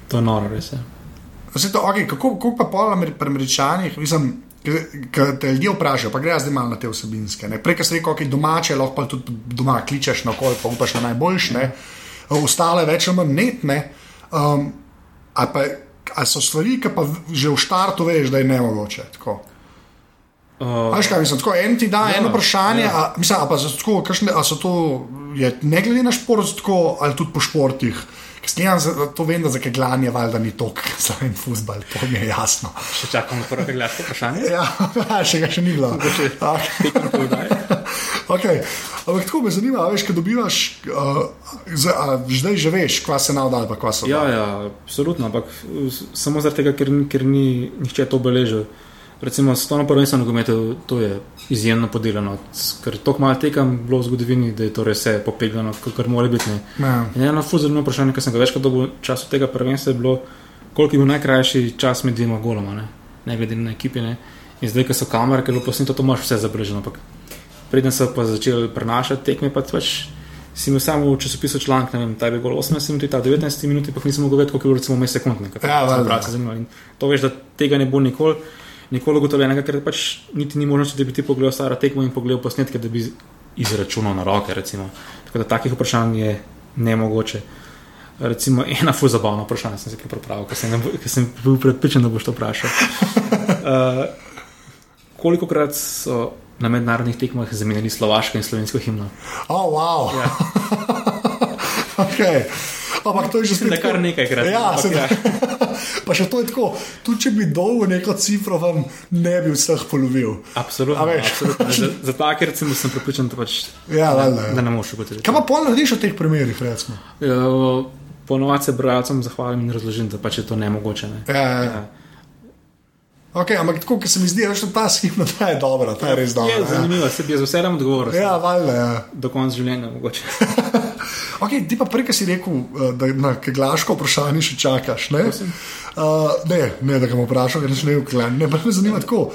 to je noro, res je. Zdaj, to, okay, kako, kako pa pol pri američanih, mislim, ki te ljudje vprašajo, pa gre zdaj malo na te vsebinske. ne. Prej, ko si rekel, okay, domače, lahko pa tudi doma kličeš na kol, pa upaš na najboljš, ne. ostale več ali manj netne. Um, ali pa, ali so stvari, ki pa že v štartu veš, da je ne mogoče. Tako. Uh, Veš kaj, mislim, tako, en ti da Ja, eno vprašanje, ja. a, mislim, a pa so tako, kakšne, a so to, je, ne glede na šport, tako, ali tudi po športih. Sklenjam, to vem, da za keglanje valjda ni tok za en futbal, to mi je jasno. še čakam na prvo gledalsko vprašanje. Ja, še ga še ni bilo. Okay. Ampak tako me zanima, a veš, kaj dobivaš, uh, za, a, zdaj že veš, kva se navdal, pa kva so. Ja, ja, absolutno, ampak samo zaradi tega, ker, ker ni nihče to obeležil. Recimo, stvarno prvenstvo nogometu, to je izjemno podeljeno, ker tako malo tekam bilo v zgodovini, da je to res vse popegljeno, kar mora biti. Ja. In eno fuzilno vprašanje, ki sem ga večkrat dobil v času tega prvenstva, je bilo, koliko je bil najkrajši čas med dvema goloma, ne, ne glede na ekipi. Ne. In zdaj, ko so kamere, ker je bilo posneto, to imaš vse zabeleženo. Preden so pa začeli prenašati tekme, pa pač si imel samo v časopisu članek, ne vem, ta je bil 18 minut, ta 19 minut, pa nisem mogel vedeti, koliko je bilo recimo vmes sekund. Ne, Ja, se zanima. In to veš, da tega ne bo nikoli. Nikoli ugotovljenega, ker pač niti ni možnosti, da bi ti pogledal staro tekmo in pogledal posnetke, da bi izračunal na roke. Recimo. Tako da takih vprašanj je nemogoče. Recimo ena fuzabavna vprašanja, sem se kaj pripravil, ker sem, ne ker sem bil prepričan, da boš to vprašal. Uh, koliko krat so na mednarodnih tekmah zamenjali slovaško in slovensko himno? Oh, wow. Ja. okay. Ampak to je že da spet kar tako- nekajkrat. Ja, ampak ja. pa še to je tako. Tudi če bi dolgo neko cifro, vam ne bi vseh polovil. Absolutno. Absolutno. Za- Zato, ker sem, sem prepričan, da, pač, Ja, valjda, ja. da ne moreš ugotoviti. Kaj pa pol narediš v teh primerih, recimo? Uh, Ponovadi se bralcem zahvalim in razložim, da pač je to nemogoče. Ne? Ja, ja. ja. Okay, ampak tako, ker se mi zdi, da ta schema, ta je dobra, ta je res dobra. Je zanimivo, se bi z veseljem odgovoril. Ja, ja valjda. Ja. Do konca življenja mogoče. Okay, ti pa prej, ki si rekel, eh, da na keglaško vprašanje še čakaš. Ne, uh, ne, ne da ga bom vprašal, ker nisem rekel, klan. ne, pa me zanima tako.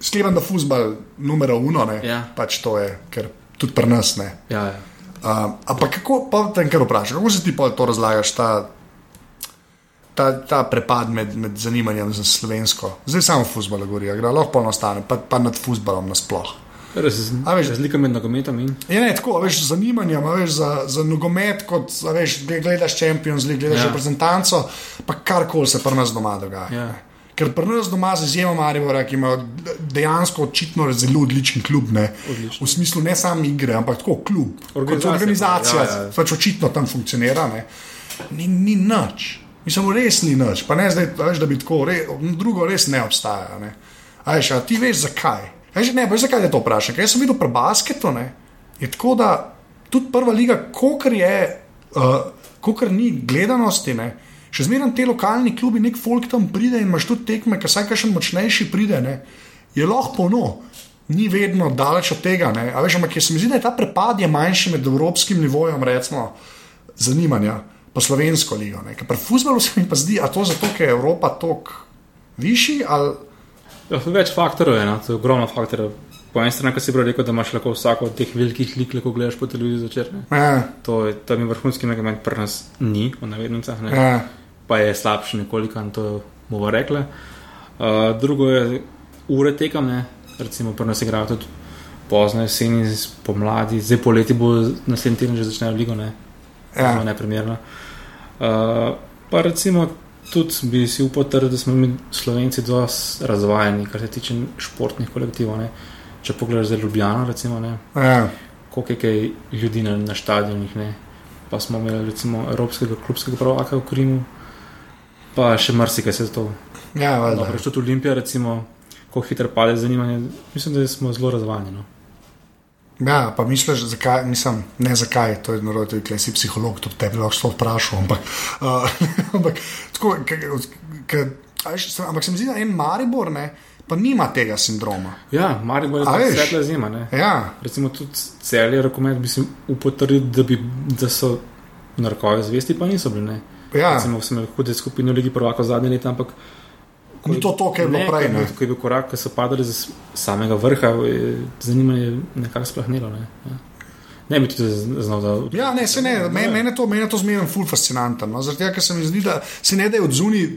Sklepam, da futbal numero uno, ne, Ja. pač to je, ker tudi pri nas ne. ja, ja. Uh, ampak kako, pa te kar vprašam, kako se ti pa to razlagaš, ta ta, ta prepad med, med zanimanjem za slovensko. Zdaj samo futbol govori, igra lahko polno stane, pa, pa nad futbolom nasploh. Raz, veš- razlika med nogometom in. Je ne tako, a veš, z zanimanjem a veš, za, za nogomet, kot veš, gle- gledaš Champions League, gledaš Ja. ja. reprezentanco, pa karkoli se pri nas doma dogaja. Ja. Ker pri nas doma z izjemo Maribora, ki imajo dejansko očitno zelo odličen klub, ne, Odličen. v smislu ne samo igre, ampak tako klub, kot Organizacija, organizacija, ja, ja. pač očitno tam funkcionira. Ne. Ni, ni nič, mislim, res ni nič, pa ne zdaj, a veš, da bi tako, re, drugo res ne obstaja. Ne. A veš, a ti veš zakaj? Veš, ne, veš, zakaj te to vprašam? Ker sem videl pri basketu, ne, je tako, da tudi prva liga, kolikor je, uh, kolikor ni gledanosti, ne, še zmeraj ti lokalni klubi, nek folk tam pride in imaš tudi tekme, ki vsaj kakšen močnejši pride, ne, je lahko polno. Ni vedno daleč od tega, veš, ampak se mi zdi, da je ta prepad je manjši med evropskim nivojem, recimo, zanimanja pa slovensko ligo. pri futbalu se mi pa zdi, a to zato, ker je Evropa toliko višji ali Ja, več faktorjev, je, no? to je ogromno faktorjev. Po eni strani, ki si prav rekel, da imaš lahko vsako od teh velikih lik, ko gledaš po televiziji ne. ne. To je tam vrhunski nogomet, pri nas ni, v navednicah, ne. ne. pa je slabši nekoliko, in to bomo rekli. Uh, drugo je ure tekame, recimo pri nas igrajo tudi pozno jeseni, pomladi, zdaj poleti bo naslednji teden že začnejo ligo, ne, Ja. zelo neprimerno. Uh, pa recimo tudi bi si upal trditi, da smo mi Slovenci dosti razvajeni, kar se tiče športnih kolektivov. Ne. Če pogledaš za Ljubljano, recimo, ne, Ja. koliko je kaj ljudi na, na stadionih, ne. pa smo imeli recimo Evropskega klubskega prvaka v Krimu, pa še marsikaj se to. Ja, valjda. Dobro, tudi Olimpija, recimo, ko hitro pade zanimanje, mislim, da smo zelo razvajeni. No. Ja, pa misliš, zakaj, nisem, ne zakaj, to je narobe, tudi klej si psiholog, tudi tebe lahko to vprašal. Ampak, uh, ampak, tako, k, k, se- ampak se mi zdi, da en Maribor ne, pa nima tega sindroma. Ja, Maribor je svetla zima. Ne. Ja, Recimo tudi celje rokomet bi si upotrdil, da, bi, da so narkovi zvesti, pa niso bili. Ne. ja. Recimo smo imeli hude skupine v Ligi prvaka zadnje leta, ampak ko Ni to to, kar je bilo ne, prej, Ko je ne. bil, ko je bil korak, ko so padali z samega vrha, je zanimanje nekako splahnilo. Ne, ja. ne bi tudi znal, da. Ja, ne, se ne, meni men to, men je to zmerno ful fascinantno. No? Tega, ker se mi zdi, da se ne da je od zunaj,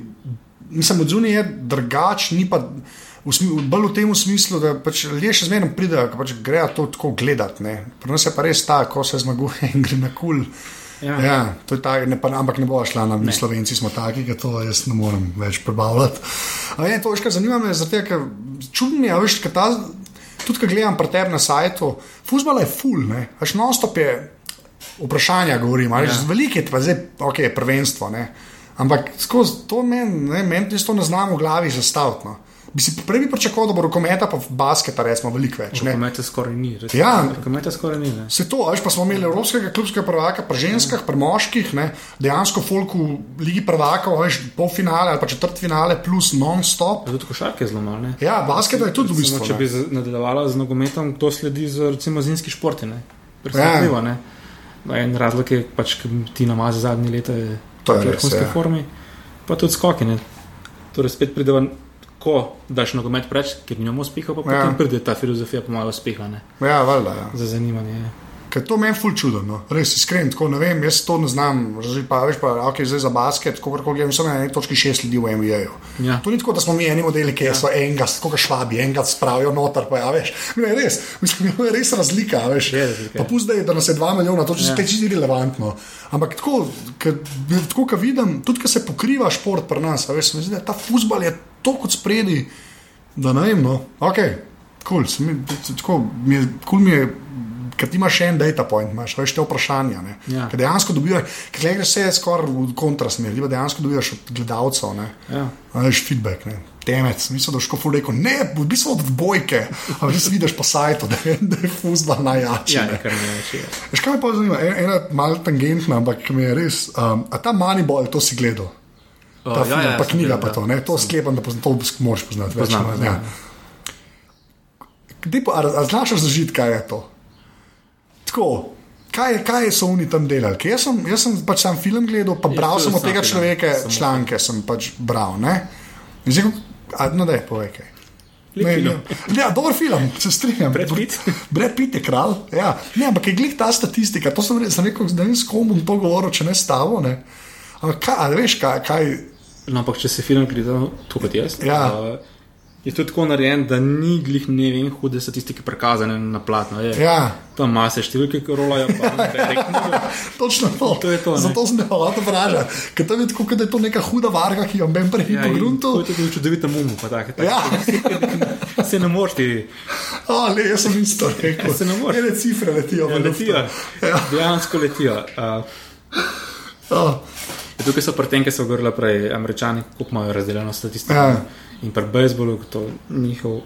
mislim, od zunaj je drugač, ni pa v smi, bolj v tem smislu, da pač ljudje še zmerno pridejo, ker pač grejo to tako gledati. ne. Pri nas je pa res ta, ko se zmaguje in gre na kul. Ja. Ja, to je tako, ne, pa, ampak ne bo šla nam, mi slovenci smo taki, da to jaz ne morem več prebavljati. A je to, veš, kar zanima me, tega, ker čudno je, a veš, ker ta, tudi ko gledam pri tebi na sajtu, fuzbala je full, ne, veš, non-stop je vprašanja, govorim, ali ja. velike, pa zdaj, ok, prvenstvo, ne. Ampak skozi to meni, ne, meni to ne znam v glavi zastaviti. No. Bi si prej pričakoval, da bo rokometa pa basketa, recimo, veliko več. Rokometa skoraj ni. recimo. Ja. Rokometa skoraj ni. Ne. Se to, veš, pa smo imeli Evropskega klubskega prvaka, pri ženskah, pri moških, ne, dejansko folk v Ligi prvakov, a veš, polfinale ali pa četrt finale plus non-stop. Ja, Tudi košarke je zelo malo. ne. Ja, basket je tudi v Recimo, bistvu. Če bi nadaljevala z nogometom, to sledi z recimo zimski športi. ne. Presenetljivo. Ja. ne. No, En razlog je pač, ker ti namaze zadnje leta je To v vrhunski ja. formi, pa tudi skoki. Ne. Torej spet pride ven, ko daš nogomet preč, ker nimamo uspeha, pa Ja. potem pride ta filozofija pomalo uspeha ne, Ja, valjda. Ja. za zanimanje. ja. Ker to meni ful čudno, no. res iskren, tako ne vem, jaz to ne znam, razli pa veš pa, ok, zdaj za basket, kako koli gledam, sem na eni točki šest ljudi v NBA-ju. Ja. To ni tako, da smo mi eni modeli, ki ja. so enega, kot švabi, enega spravijo noter, pa ja, veš, ne, res, mislim, je res razlika, veš. Je razlika, Pa ja. pusti, da je- da nas je dva milijona, to je Ja. ja. čisto irrelevantno. Ampak tako, ker- tako ko vidim, tudi ko se pokriva šport pri nas, veš, se mi zdi, da ta futbal je toliko spredi, da ne vem, no, ok, kul, cool, tako, mi je, cool mi je, ker ti imaš še en data point, imaš veš te vprašanja. Ne? Ja. Ker dejansko dobivaš, ker gledaš vse skoraj v kontrasmer, ti pa dejansko dobivaš od gledalcev, ne. Ja. Veš feedback, ne. Temec, mislim, da je škofu rekel, ne, v bistvu od bojke, a že vidiš po sajtu, da je, da je fuzbal najjači. Ja, več. je. Veš, kaj me pa zanima, En- ena malo tangentna, ampak ki mi je res. Um, a ta Moneyball, to si gledal? Ta ja, film, ja, pa sem knjiga, gledal, pa ja. to, ne? to sklepam, da pozna, to moraš poznati. več Poznam, poznam, ja. Kdaj pa, a, a znaš razložiti, kaj je to? Tako, kaj, kaj so oni tam delali? Ker Jaz sem, jaz sem pač sam film gledal, pa Ja, bral sem od tega človeka samo- članke, sem pač bral. Ne? In zdaj, a, no, da je povej kaj. Ne, ne. Ja, dober film, se strinjam. Brad Pitt. Brad Pitt je kralj. Ja. Ne, ampak je glih ta statistika. To sem, re- sem rekel, da ne s kom bom to govoril, če ne s tavo. Ne. Ampak kaj, veš, kaj, kaj No, ampak če se film gledal, tako kot jaz, Ja. uh, je to tako narejen, da ni glih ne vem, hude statistike prikazane na platno. Je. Ja, Tam mase številke, ki rolajo, ne berek. točno to. To je to, ne. Zato sem te hotel vprašati, ker tam je tako, da je to neka huda varga, ki jo ben prehi Ja, po gruntu. To je tudi čudovita mumu, pa tako. tak. Ja, Se ne moreš ti. le, jaz sem isto rekel. Se ne moreš. Ene cifre letijo Ja, letijo. Ja. Dejansko letijo. Uh, O, tukaj so pri tem, ki so govorili prej, američani, kako imajo razdeljeno statistiko. Ja. In pri bejzbolu, to njihov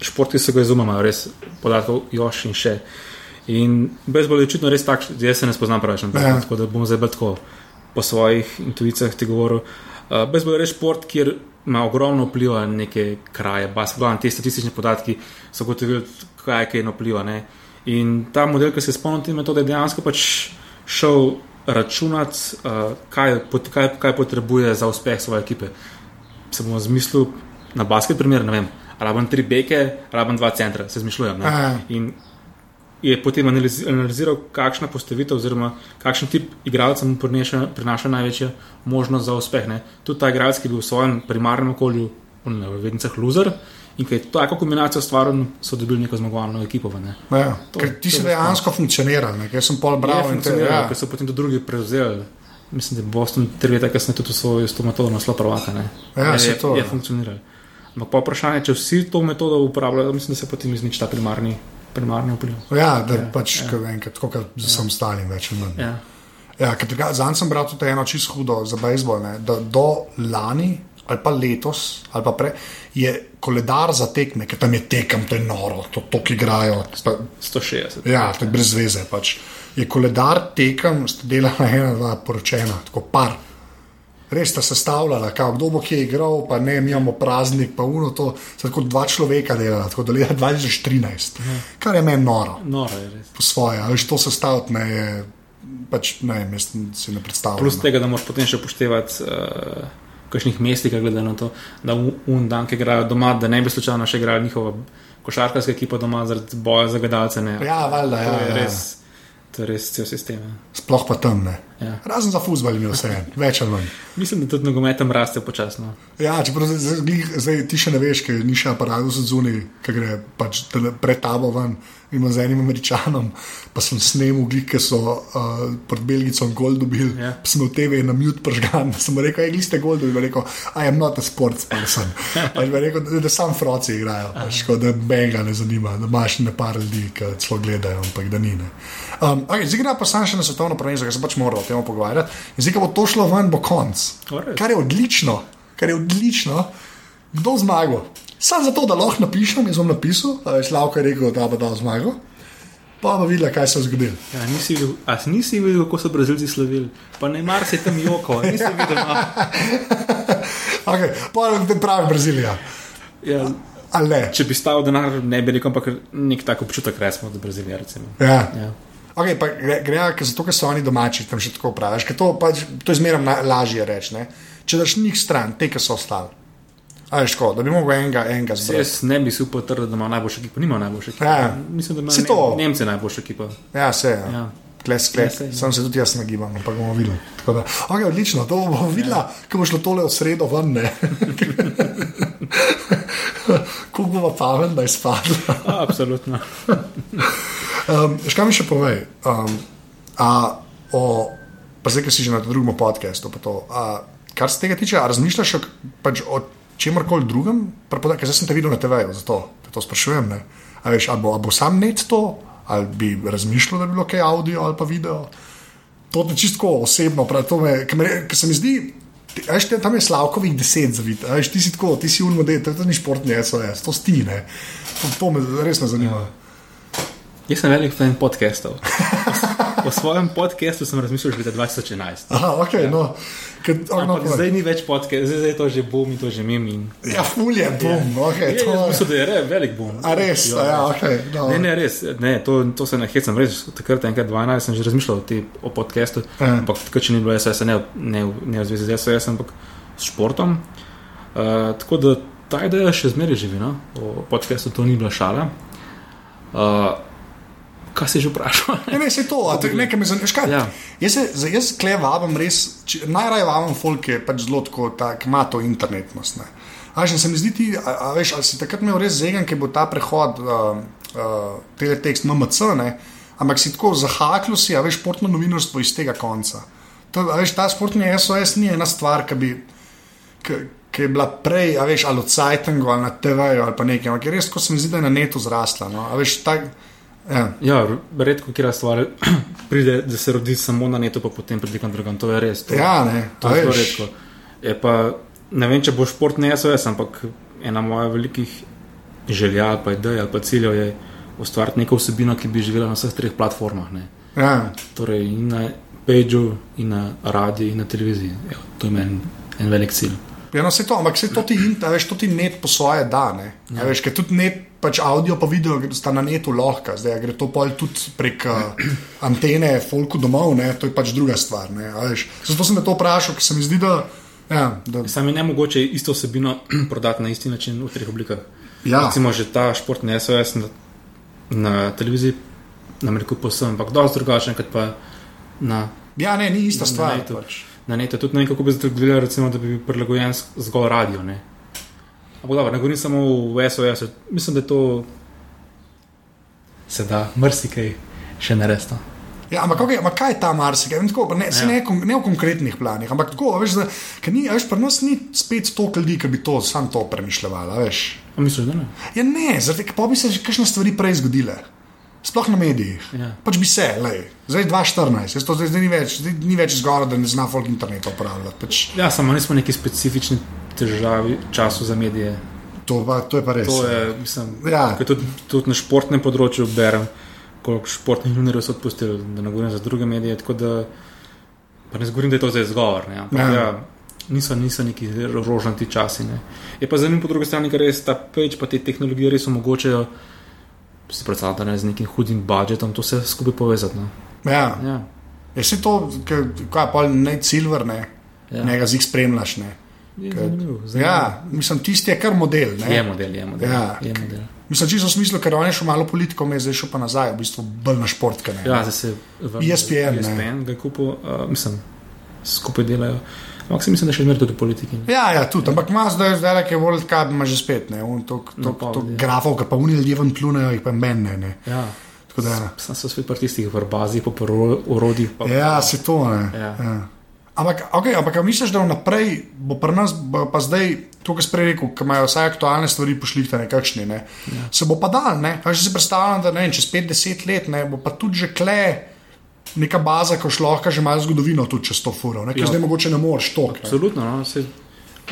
šport, ki se ga izumemo, imajo res podatkov, još in še. In bejzbol je očitno res takšen, jaz se ne spoznam preveč na tem, Ja. tako da bom zdaj tako po svojih intuicijah ti govoril. Uh, bejzbol je res šport, kjer ima ogromno vpliva na neke kraje, basketball, te statistične podatki so gotovili, kaj je kaj vpliva. Ne? In ta model, ki se spomnim te metode, je dejansko pač šel računati, uh, kaj, pot- kaj, kaj potrebuje za uspeh svoje ekipe. Se bomo zmislili na basket, primer, ne vem, rabim tri beke, rabim dva centra, se zmišljujem. In je potem analiz, analiziral, kakšna postavitev, oziroma kakšen tip igralca mu prineša, prinaša največjo možnost za uspeh. Ne. Tudi ta igralec, ki je bil v svojem primarnem okolju, v vednicah loser. In ki je tako kombinacijo stvaril, so dobili neko zmagovalno ekipo. Ne. Ja, To- ker ti to si je dejansko funkcioniral, ne? ker sem pol bral in te, funkcioniralo, ja. ker so potem tudi drugi prevzeli. Mislim, da je Boston tri leta kasneje tudi svojo s to metodo naslov prvaka. Ne. Ja, je, saj je, to, je ja. funkcioniralo. Ampak pa vprašanje, če vsi to metodo uporabljajo, mislim, da se potem izniči ta primarni, primarni vpliv. Ja, da ja, pač ja. enkrat, tako kot z vsem ostalim, več ali manj. Ja. Ja, ker Zanj sem bral tudi eno čisto hudo za bejzbol, da do lani ali pa letos ali pa prej je koledar za tekme, ker tam je tekem, to je noro, to tok igrajo. Pa, 160. ja, to je brez veze. Pač. Je koledar tekem, sta delala ena, dva poročena, tako par. Res sta sestavljala, kao, kdo bo kje igral, pa ne, mi imamo praznik, pa uno to, sta tako dva človeka delala, tako do leta 2013, kar je meni noro, Noro je res. po svoje, ali to sestaviti ne je, pač ne, jaz si ne predstavljam. Plus tega, da moraš potem še upoštevati. Uh, kakšnih mestih, glede na to, da un dan, ki igrajo doma, da ne bi slučajno še igrala njihova košarkarska ekipa doma zaradi boja za gledalce. ne. Ja, valjda, to ja, je ja. res, to je res cel sistem. ja. Sploh pa tam ne. Ja. Razen za fusbal je vse, več ali manj. Mislim, da tudi nogometem raste počasno. Ja, čeprav zdaj, zdaj, zdaj ti še ne veš, ker ni še aparat za zunaj, ki gre pač pred tabo ven. Ima z enim američanom, pa sem snemal, ki so uh, pred Belgicom gol dobili. Ja. Pa sem v TV na mute pržgan, sem rekel, glih ste gol dobili, rekel, I am not a sports person. Pač rekel, da, da sam froci igrajo, pač, ko da benga ne zanima, da imaš ne par ljudi, ki celo gledajo, ampak da ni. ne. Um, okay, zdaj gre pa sam še na svetovno prvenstvo, ker se pač moramo o tem pogovarjati. In zdaj, ko bo to šlo ven, bo konc. Alright. Kar je odlično, kar je odlično. Kdo zmagal? Sam zato, da lahko napišem, jaz bom napisal, da je Slavko rekel, da bo dal zmago. Pa bomo videli, kaj se je zgodilo. Ja, nisi videl, a si nisi videl, kako so Brazilci slavili? Pa ne mar se tam joko, nisi videl. Okay, pa je pravi Brazilija. Ja, ne? če bi stal denar, ne bi rekel, ampak nek tak občutek resmo od Brazilija. Recimo. Ja. Ja. Okay, pa gre, gre zato, ker so oni domači, tam še tako praviš. To, pač, to je zmeraj lažje reči. ne. Če daš njih stran, te, ki so ostali. A veš, ko, da bi mogel enega, enega Se zbrati. Jaz ne bi si upal trditi, da ima najboljša ekipa. Nima najboljše ekipe. Ja. Mislim, da ima ne, to. Nemce najboljša ekipa. Ja, se je. Ja. Ja. Kles, kles. Ja, ja. Sam se tudi jaz nagibam, ampak bomo videli. Da, okay, odlično, to bomo videli, ja. ko bo šlo tole v sredo ven. ne. Kako bo pametno, da je spadlo. A, absolutno. Um, škaj mi še povej? Um, a, o, pa zdaj, ki si že na drugem podkastu, pa to, a, kar se tega tiče, a razmišljaš pač o čemkoli drugem? Ker zdaj sem te videl na TV-ju, zato te to sprašujem. ne. A, veš, a, bo, a bo sam net to, ali bi razmišljal, da bi bilo kaj audio ali pa video? To je čisto osebno, ker se mi zdi. Veš, te- tam je Slavkovih deset zavit, veš, ti si tako, ti si unmodel, to, to ni športni SOS, to stine. To, to me res me zanima. Jaz sem velik fan podcastov. O svojem podcastu sem razmišljal že leta 2011. Aha, ok, ja. no. Oh, no Ampak povej. zdaj ni več podcast, zdaj, zdaj je to že boom in to že mem. In... ja, fulje, bom, ja. ok, Je, to je. da je re, velik boom. A res, a ja, ok. No. Ne, ne, res, ne, to, to se ne hecam, res, takrat, enkrat 12, sem že razmišljal o, te, o podkastu, Ja. ampak takrat, če ni bilo SOS, ne, ne, ne v zvezi z SOS, ampak s športom. Uh, tako da ta ideja še zmeraj živi, no? o podkastu to ni bila šala. Uh, Kaj si že vprašal? Ne, ne, se to, a to je nekaj, mi zanima. Ja. Ja. Jaz se jaz kle vabim res, če- najraje vabim folk, ki je pač zelo tako, ki ima to internetnost. Ne. A, že se mi zdi, ti, a, a, veš, ali si takrat imel res zegen, ki bo ta prehod, uh, uh, teletext MMC, ne, ampak si tako zahaklo si, a veš, športno novinarstvo iz tega konca. To, a veš, ta športni SOS ni ena stvar, ki bi. Ki, ki je bila prej, a veš, ali od Sajtenga ali na TV-ju ali pa nekaj, ampak res, ko se mi zdi, da je na netu zrasla. No. A veš, tak, ja. Ja, redko, kjer stvar pride, da se rodi samo na netu, pa potem pride kam drugam. To je res. To, Ja, ne, to je zelo redko. Je pa, ne vem, če bo šport ne SOS, ampak ena moja velikih želja ali pa idej ali pa ciljev je ustvariti neko vsebino, ki bi živela na vseh treh platformah. Ne. Ja. Torej, in na Pageu, in na radiju, in na televiziji. Ja, to je meni en velik cilj. Ja, no, se to, ampak se to ti, in- veš, to ti net po svoje da. Ne? Ja. Veš, ker tudi net, pač audio pa video sta na netu lahko, zdaj gre to pol tudi prek uh, antene, folku domov, ne? to je pač druga stvar. Zato sem te to vprašal, ker se mi zdi, da. Ja, da Sam je ne mogoče isto vsebino prodati na isti način v treh oblikah. Ja. Recimo že ta športni SOS na, na televiziji, nam rekel posebno, ampak dosti drugačen, kot pa na, ja, ne, ni ista Na stvar. netu. Pač. na netu. Tudi ne vem, kako bi zdaj gledali, recimo, da bi bil prilagojen zgolj radio. Ne? Ampak dobro, ne govorim samo v SOS, mislim, da je to se da marsikaj še ne resno. Ja, ampak, okay, ampak kaj je ta marsikaj? Vem, tako, pa Ne, ja. Ja. ne, ne v konkretnih planih, ampak tako, a veš, da, ni, a veš, pri nas ni spet toliko ljudi, ki bi to sam to premišljali. a veš. A misliš, da ne? Ja, ne, zaradi tega pa bi se že kakšne stvari prej zgodile. Sploh na medijih. Ja. Pač bi se, lej. zdaj 2014, jaz to zdaj, zdaj ni več, zdaj ni več zgoraj, da ne zna folk interneta uporabljati. Pač, Ja, samo nismo neki specifični težavi času za medije. to, pa, to je pa res. To je, mislim, Ja. tudi, tudi na športnem področju berem, koliko športnih novinarjev so odpustili, da ne govorim za druge medije. Da, pa ne zgovorim, da je to zdaj zgovor. Ne, ampak, Ja. ja. Ja, niso, niso neki rožnati časi. Ne. Je pa zanimivo po drugi strani, ker res ta peč, pa te tehnologije res omogočajo. Si predstavljam, da ne z nekim hudim budžetom to vse skupaj povezati. No. Ja. Ja, Je si to, kaj pa ne silver, ne, ja. ja. njega zik spremljaš. Ne. Je zanimivo. zanimivo. Ja, mislim, tisti je kar model. Ne. Je model, je model. Ja. Je model. Mislim, čisto v smislu, ker on je šel malo politiko, me je zdaj šel pa nazaj, v bistvu bolj na šport. Ne. Ja, zdaj se vrnil ESPN. ESPN ga je kupil, uh, mislim, skupaj delajo. Ampak se mislim, da še zmeraj tudi v politiki. ne. Ja, ja, tudi, ampak ima zdaj, zdaj ki je World Cup, ima že spet, ne, un, to, to, No, to, pa, to ja. grafov, ki pa unij ljudje ven plunejo, jih pa meni ne. ne. Ja. Tako da, Sam so spet pri tistih verbazih, pa pri urodjih. Pa, ja, se to ne. Ja. Ja. Ampak, okay, ampak misliš, da vnaprej bo pri nas, pa zdaj, to, kar si prej rekel, ki imajo vse aktualne stvari pošlihtane, kakšni, ne, ja. se bo pa dal, ne, že si predstavljam, da ne vem, čez 5-10 let, ne, bo pa tudi že kle neka baza, ko šlohka že malo zgodovino tudi čez to furo, ne, ker Ja. zdaj mogoče ne moreš to. Absolutno. No, se,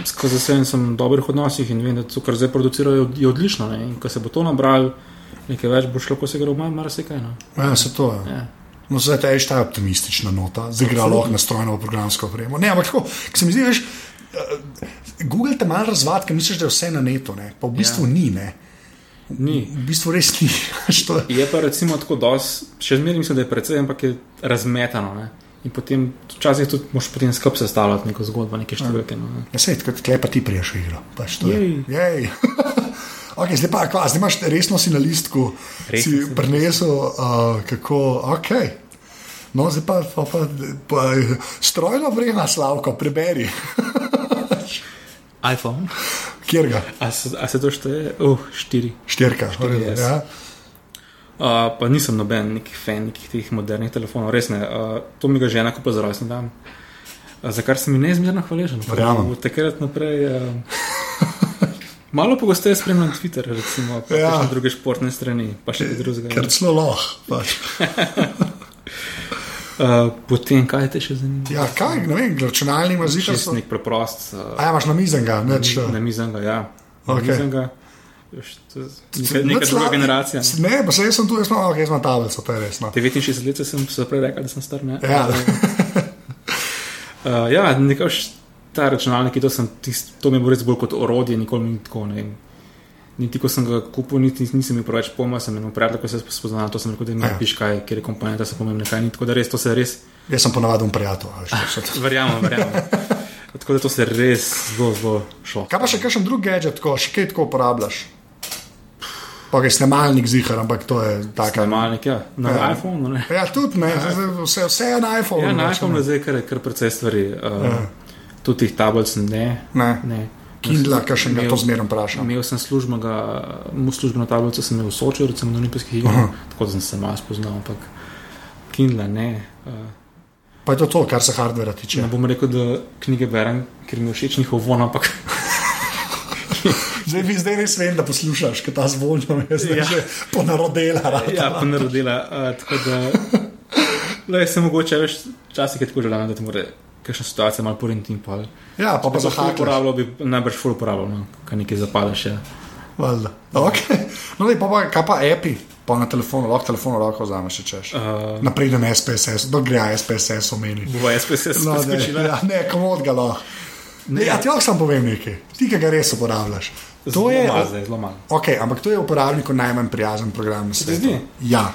skozi vse sem v dobrih odnosih in vem, da to, kar zdaj producirajo, je odlično. Ne, in ko se bo to nabral, nekaj več bo šlo, ko se gre v marsikaj. No. Ja, se to je. Ja. No, zdaj je ta optimistična nota, gre lahko na strojno programsko opremo. Ne, ampak tako, ko se mi zdi, veš, eh, Google te malo razvad, ker misliš, da je vse na netu, ne? pa v bistvu ja. ni, ne. Ni. V bistvu res ni. je- Je pa recimo tako dos, še zmeraj mislim, da je precej, ampak je razmetano. Ne. In potem včasih tudi moš potem skup sestavljati neko zgodbo, neke številke. No. ne. Ja, sej, tako klepa ti priješ v igro. Pač to je. Jej. Jej. Okay, zdaj pa, kva, zdaj imaš resno si na listku, Resno si si prinesel, uh, kako, ok. No, zdaj pa, pa, pa, pa strojno vrema, Slavko, preberi. iPhone. Kjer ga? A se, a se to šteje? Uh, štiri. Štirka. Štiri, yes. ja. Uh, pa nisem noben neki fan nekih teh modernih telefonov, res ne. Uh, to mi ga žena kupa za rojstni dan. Uh, za kar sem ji neizmerno hvaležen. Verjamem. Od takrat naprej. Uh, Malo pogosteje spremljam Twitter, recimo, pa Ja. ja. druge športne strani, pa še kaj drugega. Ker celo lahko. Pač. Uh, potem, kaj te še zanima? Ja, kaj, ne vem, računalnik ima zika. Čist nek preprost, uh, A ja, imaš na mizenga, neč. na mizenga, ja. Na mizenga. To je Neka, druga generacija. Ne? Ne, pa se jaz sem tu, jaz sem, okay, jaz imam tablico, to je res. No. 69 let sem se prej rekel, da sem star. Ne? Ja. Uh, ja, nekaj ta računalnik, to, sem tist, to mi bo res bolj kot orodje, nikoli ni tako. Ne, niti ko sem ga kupil, niti nisem imel preveč pojma, sem imel predlog, ko se spoznal, to sem rekel, da mi Ja. napiš, kaj, kjer je komponenta, so pomembne, kaj ni. Tako da res to se res, Jaz sem ponavadi prijatelj. a veš, to so- verjamem, verjamem. Tako da to se res zelo, zelo šlo. Kaj pa še kakšen drug gadget, tako, še kaj tako uporabljaš? Pa je snemalnik zihar, ampak to je tako. Snemalnik, ja, na Ja. iPhonu. Ja, tudi ne, vse, vse je na iPhonu. Ja, na iPhonu je zdaj kar, kar precej stvari. Uh, Ja. Tudi teh tablic ne. Ne. ne. Kindla, kar še ga to zmerno vprašam. Imel sem službenega, mu službeno tablico sem imel v Sočju, recimo na olimpijskih igrah, tako da sem se malo spoznal, ampak Kindla ne. Uh, Pa je to to, kar se hardvera tiče. ne bom rekel, da knjige berem, ker mi je všeč njihov von, ampak Zdaj, zdaj res vem, da poslušaš, ker ta zvon je zdaj Ja. že ponarodela. rata. ja, rodila. Uh, tako da, le se mogoče veš, včasih je tako želeno, da ti mora kakšna situacija malo porinti in pol. Ja, pa pa ful zahakljal. uporabljal, bi najbrž ful uporabljal, no, kaj nekaj zapadeš. Ja. Valjda. Okay. No, dej, pa, pa, kaj pa api, pa na telefonu, lahko telefon roko vzameš, če češ. Uh, Napredem SPSS, do gre SPSS omeni. Bova SPSS No, skočila. ja, ne, komod ga lahko. Ne, ja, ti lahko sam povem nekaj, ti ga res uporabljaš. To Zelo je, malo, zdaj, zelo malo. okay, ampak to je uporabniku najmanj prijazen program na svetu. Ja,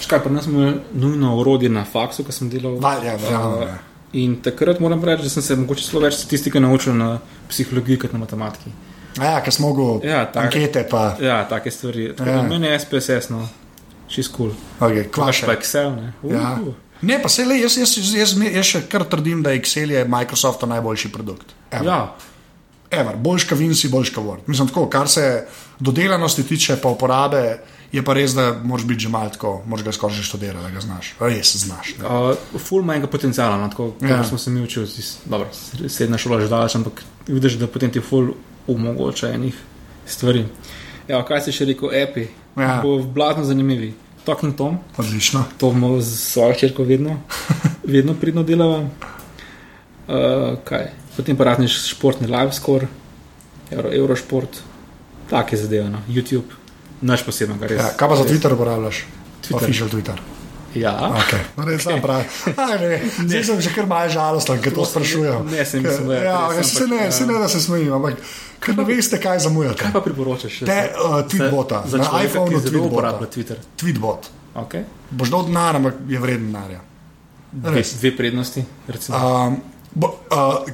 Škaj, pri nas smo nujno orodje na faksu, ko sem delal. Val, ja, verjamem, Uh, ja. In takrat moram reči, da sem se mogoče celo več statistike naučil na psihologiji kot na matematiki. ja ker smo mogli Ja, tak. ankete, pa Ja, take stvari. Tako Ja. meni je SPSS, no, čist kul. okay, Cool. kvaše. Pa Excel, ne. Uh, Ja. Ne, pa se le, jaz, jaz, jaz, jaz, jaz še kar trdim, da Excel je Microsoftov najboljši produkt. Ever. ja. Ever, boljš ka Vinci, boljš ka Word. Mislim, tako, kar se dodelanosti tiče, pa uporabe, je pa res, da moraš biti že malo tako, moraš ga skoraj že študirati, da ga znaš. Res znaš. ne. Uh, ful manjega potencijala, no, tako Ja. ja. smo se mi učili, dobro, srednja šola že daleč, ampak vidiš, da potem ti ful omogoča enih stvari. Ja, kaj si še rekel, api, Ja. bo blatno zanimivi. Talking Tom, Odlično. to bomo z svojo črko vedno, vedno pridno delava. Uh, kaj? Potem pa razniš športni live score, Euro, Eurošport, take zadeve, no. YouTube, naš poseben, kar res. Ja, kaj pa za Twitter uporabljaš? Twitter. Official Twitter. Ja. Okay. No, res sam pravi. Aj, ne, Zdaj sem že kar malo žalosten, ker to sprašujem. Ne, se mislim, da je ja, ja, se, ne, ja. se ne, da se smejim, ampak ker ne veste, kaj zamujate. Kaj pa priporočaš? Te, uh, Tweetbota, za, za na iPhonu ki zelo uporablja Twitter. Tweetbot. Okay. Boš dal denar, ampak je vreden denarja. Dve, dve prednosti. recimo. Um, bo, uh,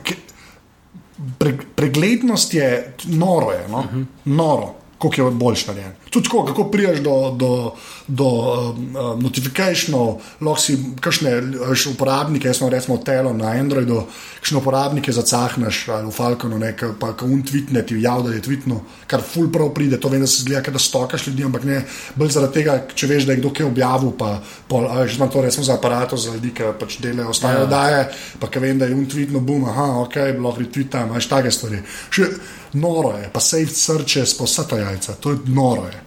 pre, preglednost je noro, je, no? uh -huh. noro, koliko je boljš narejen. Tudi tako, kako priješ do, do, do um, notifikationov, lahko si kakšne uporabnike, jaz sem recimo Telo na Androidu, kakšne uporabnike zacahneš ali v Falconu, ne, ka- pa ko un tweetne ti jav, da je tweetno, kar full prav pride, to vem, da se zgleda, da stokaš ljudi, ampak ne, bolj zaradi tega, če veš, da je kdo kaj objavil, pa pol, a veš, imam to recimo za aparato, za ljudi, ki pač delajo ostale Ja. oddaje, pa ki vem, da je un tweetno, bum, aha, ok, lahko retweetam, veš, take stvari. Še noro je, pa saved searches, pa vsa ta jajca, to je noro je.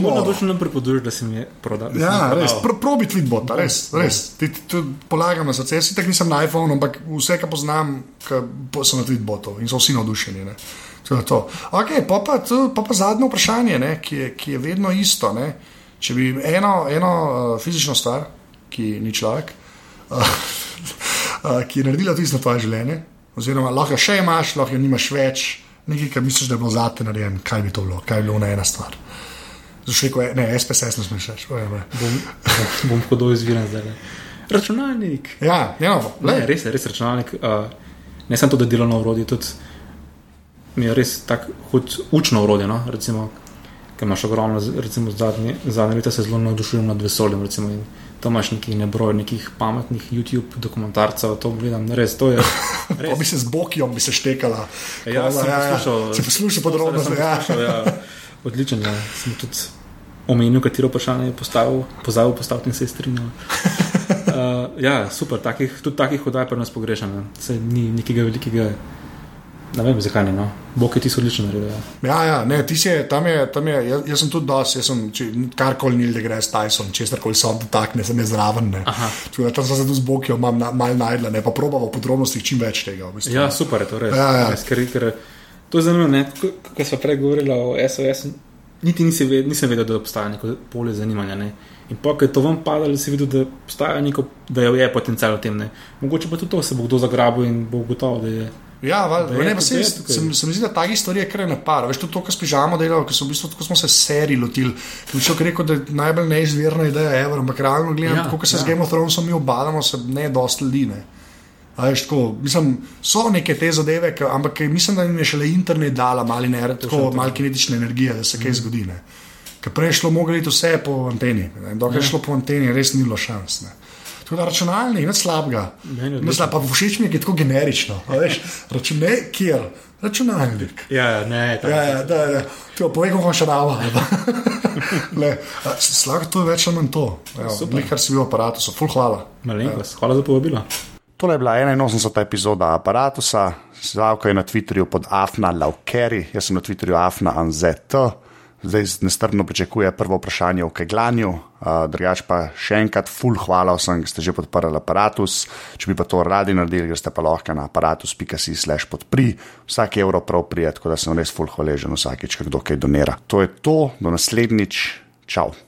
Moram točno nam pripoduješ, da si mi je prodal. Ja, prodal. res, pr probi tweetbot, res, res. Ti, ti, ti polagam na srce. Jaz tako nisem na iPhonu, ampak vse, kar poznam, ka, so na tweetbotu in so vsi navdušeni. ne. To to. Okay, pa, pa, pa pa zadnje vprašanje, ne, ki, je, ki je vedno isto. Ne. Če bi eno, eno uh, fizično stvar, ki ni človek, uh, uh, ki je naredila tisto tvoje življenje, oziroma lahko še imaš, lahko jo nimaš več, nekaj, kar misliš, da je bilo zate narejeno, kaj bi to bilo, kaj bi bilo na ena stvar. Zašel je, ne, SPSS ne smeš oj, oj. Bom, bom hodil izviren zdaj. Računalnik. Ja, Ne, le, res je, res računalnik. Uh, ne samo to, da delovno urodje, tudi mi je res tako hud učno urodje. No? Recimo, ker imaš ogromno, recimo zadnje, zadnje leta se zelo navdušujem nad vesoljem. Recimo, in to imaš nekih nebroj, nekih pametnih YouTube dokumentarcev, to gledam, res to je. pa Res. bi se z Bokijom bi se štekala. Ja, sem poslušal. Si poslušal to podrobno, sem ja. poslušal, ja. Odličen, ja. Sem tudi omenil, katero vprašanje je postavil, pozabil postaviti in se je strinjal. Uh, ja, super, takih, tudi takih hodaj pa nas pogrešam. ne. Saj ni nekega velikega, ne vem zakaj ne. No. Bog je ti odlično naredil. Ja. Ja, ja, ne, ti si, tam je, tam je, jaz, jaz sem tudi dos, jaz sem, če, karkoli Neil deGrasse Tyson, česar koli se on dotakne, sem jaz zraven. Ne. Da Tam sem se tudi z Bokijom mal, na- mal najdla, ne, pa probava v podrobnostih čim več tega. V bistvu. ja, super je to res. Ja, ja. res ker, ker, to je zanimivo, ne. Ko smo prej govorili o SOS, niti nisi ved, nisem vedel, da obstaja neko polje zanimanja. Ne. In pa, ko je to vam padalo, si videl, da obstaja neko, da je potencial v tem. Ne. Mogoče pa tudi to se bo kdo zagrabil in bo ugotovil, da je. Ja, val, je ne, pa se, je se, se, mi zdi, da takih stvari je kar napar. Veš, tudi to, kar s pižamo delal, ker so v bistvu smo se serij lotili. Ker človek rekel, da je najbolj neizvirna ideja, ever, ampak realno gledam, Ja, ja, kot se ja. z Game of Thronesom mi obadamo, se ne dosti ljudi. Ne. A veš, tako, mislim, so neke te zadeve, ke, ampak mislim, da jim je šele internet dala malo, malo kinetične energije, da se kaj Mhm. zgodi. Ne. Ker prej je šlo iti vse po anteni. Dokler Ja. je šlo po anteni, res ni bilo šans. Ne. Tako da računalnik, nič slabega. Ne slab, pa všeč mi je, tako generično. a Veš, računaj, kjer? Računalnik. Ja, ne, tako. Ja, ja, da, da. To, povej, kako še rava. Slabo, to je več ali manj to. Super. Nekaj si bil v aparatu, so full hvala. Malenkost. Hvala za povabilo. Tole je bila 81. epizoda aparata. Slavko je na Twitterju pod Afna Laukeri, jaz sem na Twitterju Afna Anzet. Zdaj nestrpno pričakuje prvo vprašanje o keglanju, uh, drugač pa še enkrat, full hvala vsem, ki ste že podprli aparatus. Če bi pa to radi naredili, greste pa lahko na aparatus.si slash podpri, vsak evro prav prije, tako da sem res full hvaležen vsakeč, ko kdo kaj donira. To je to, do naslednjič, čau.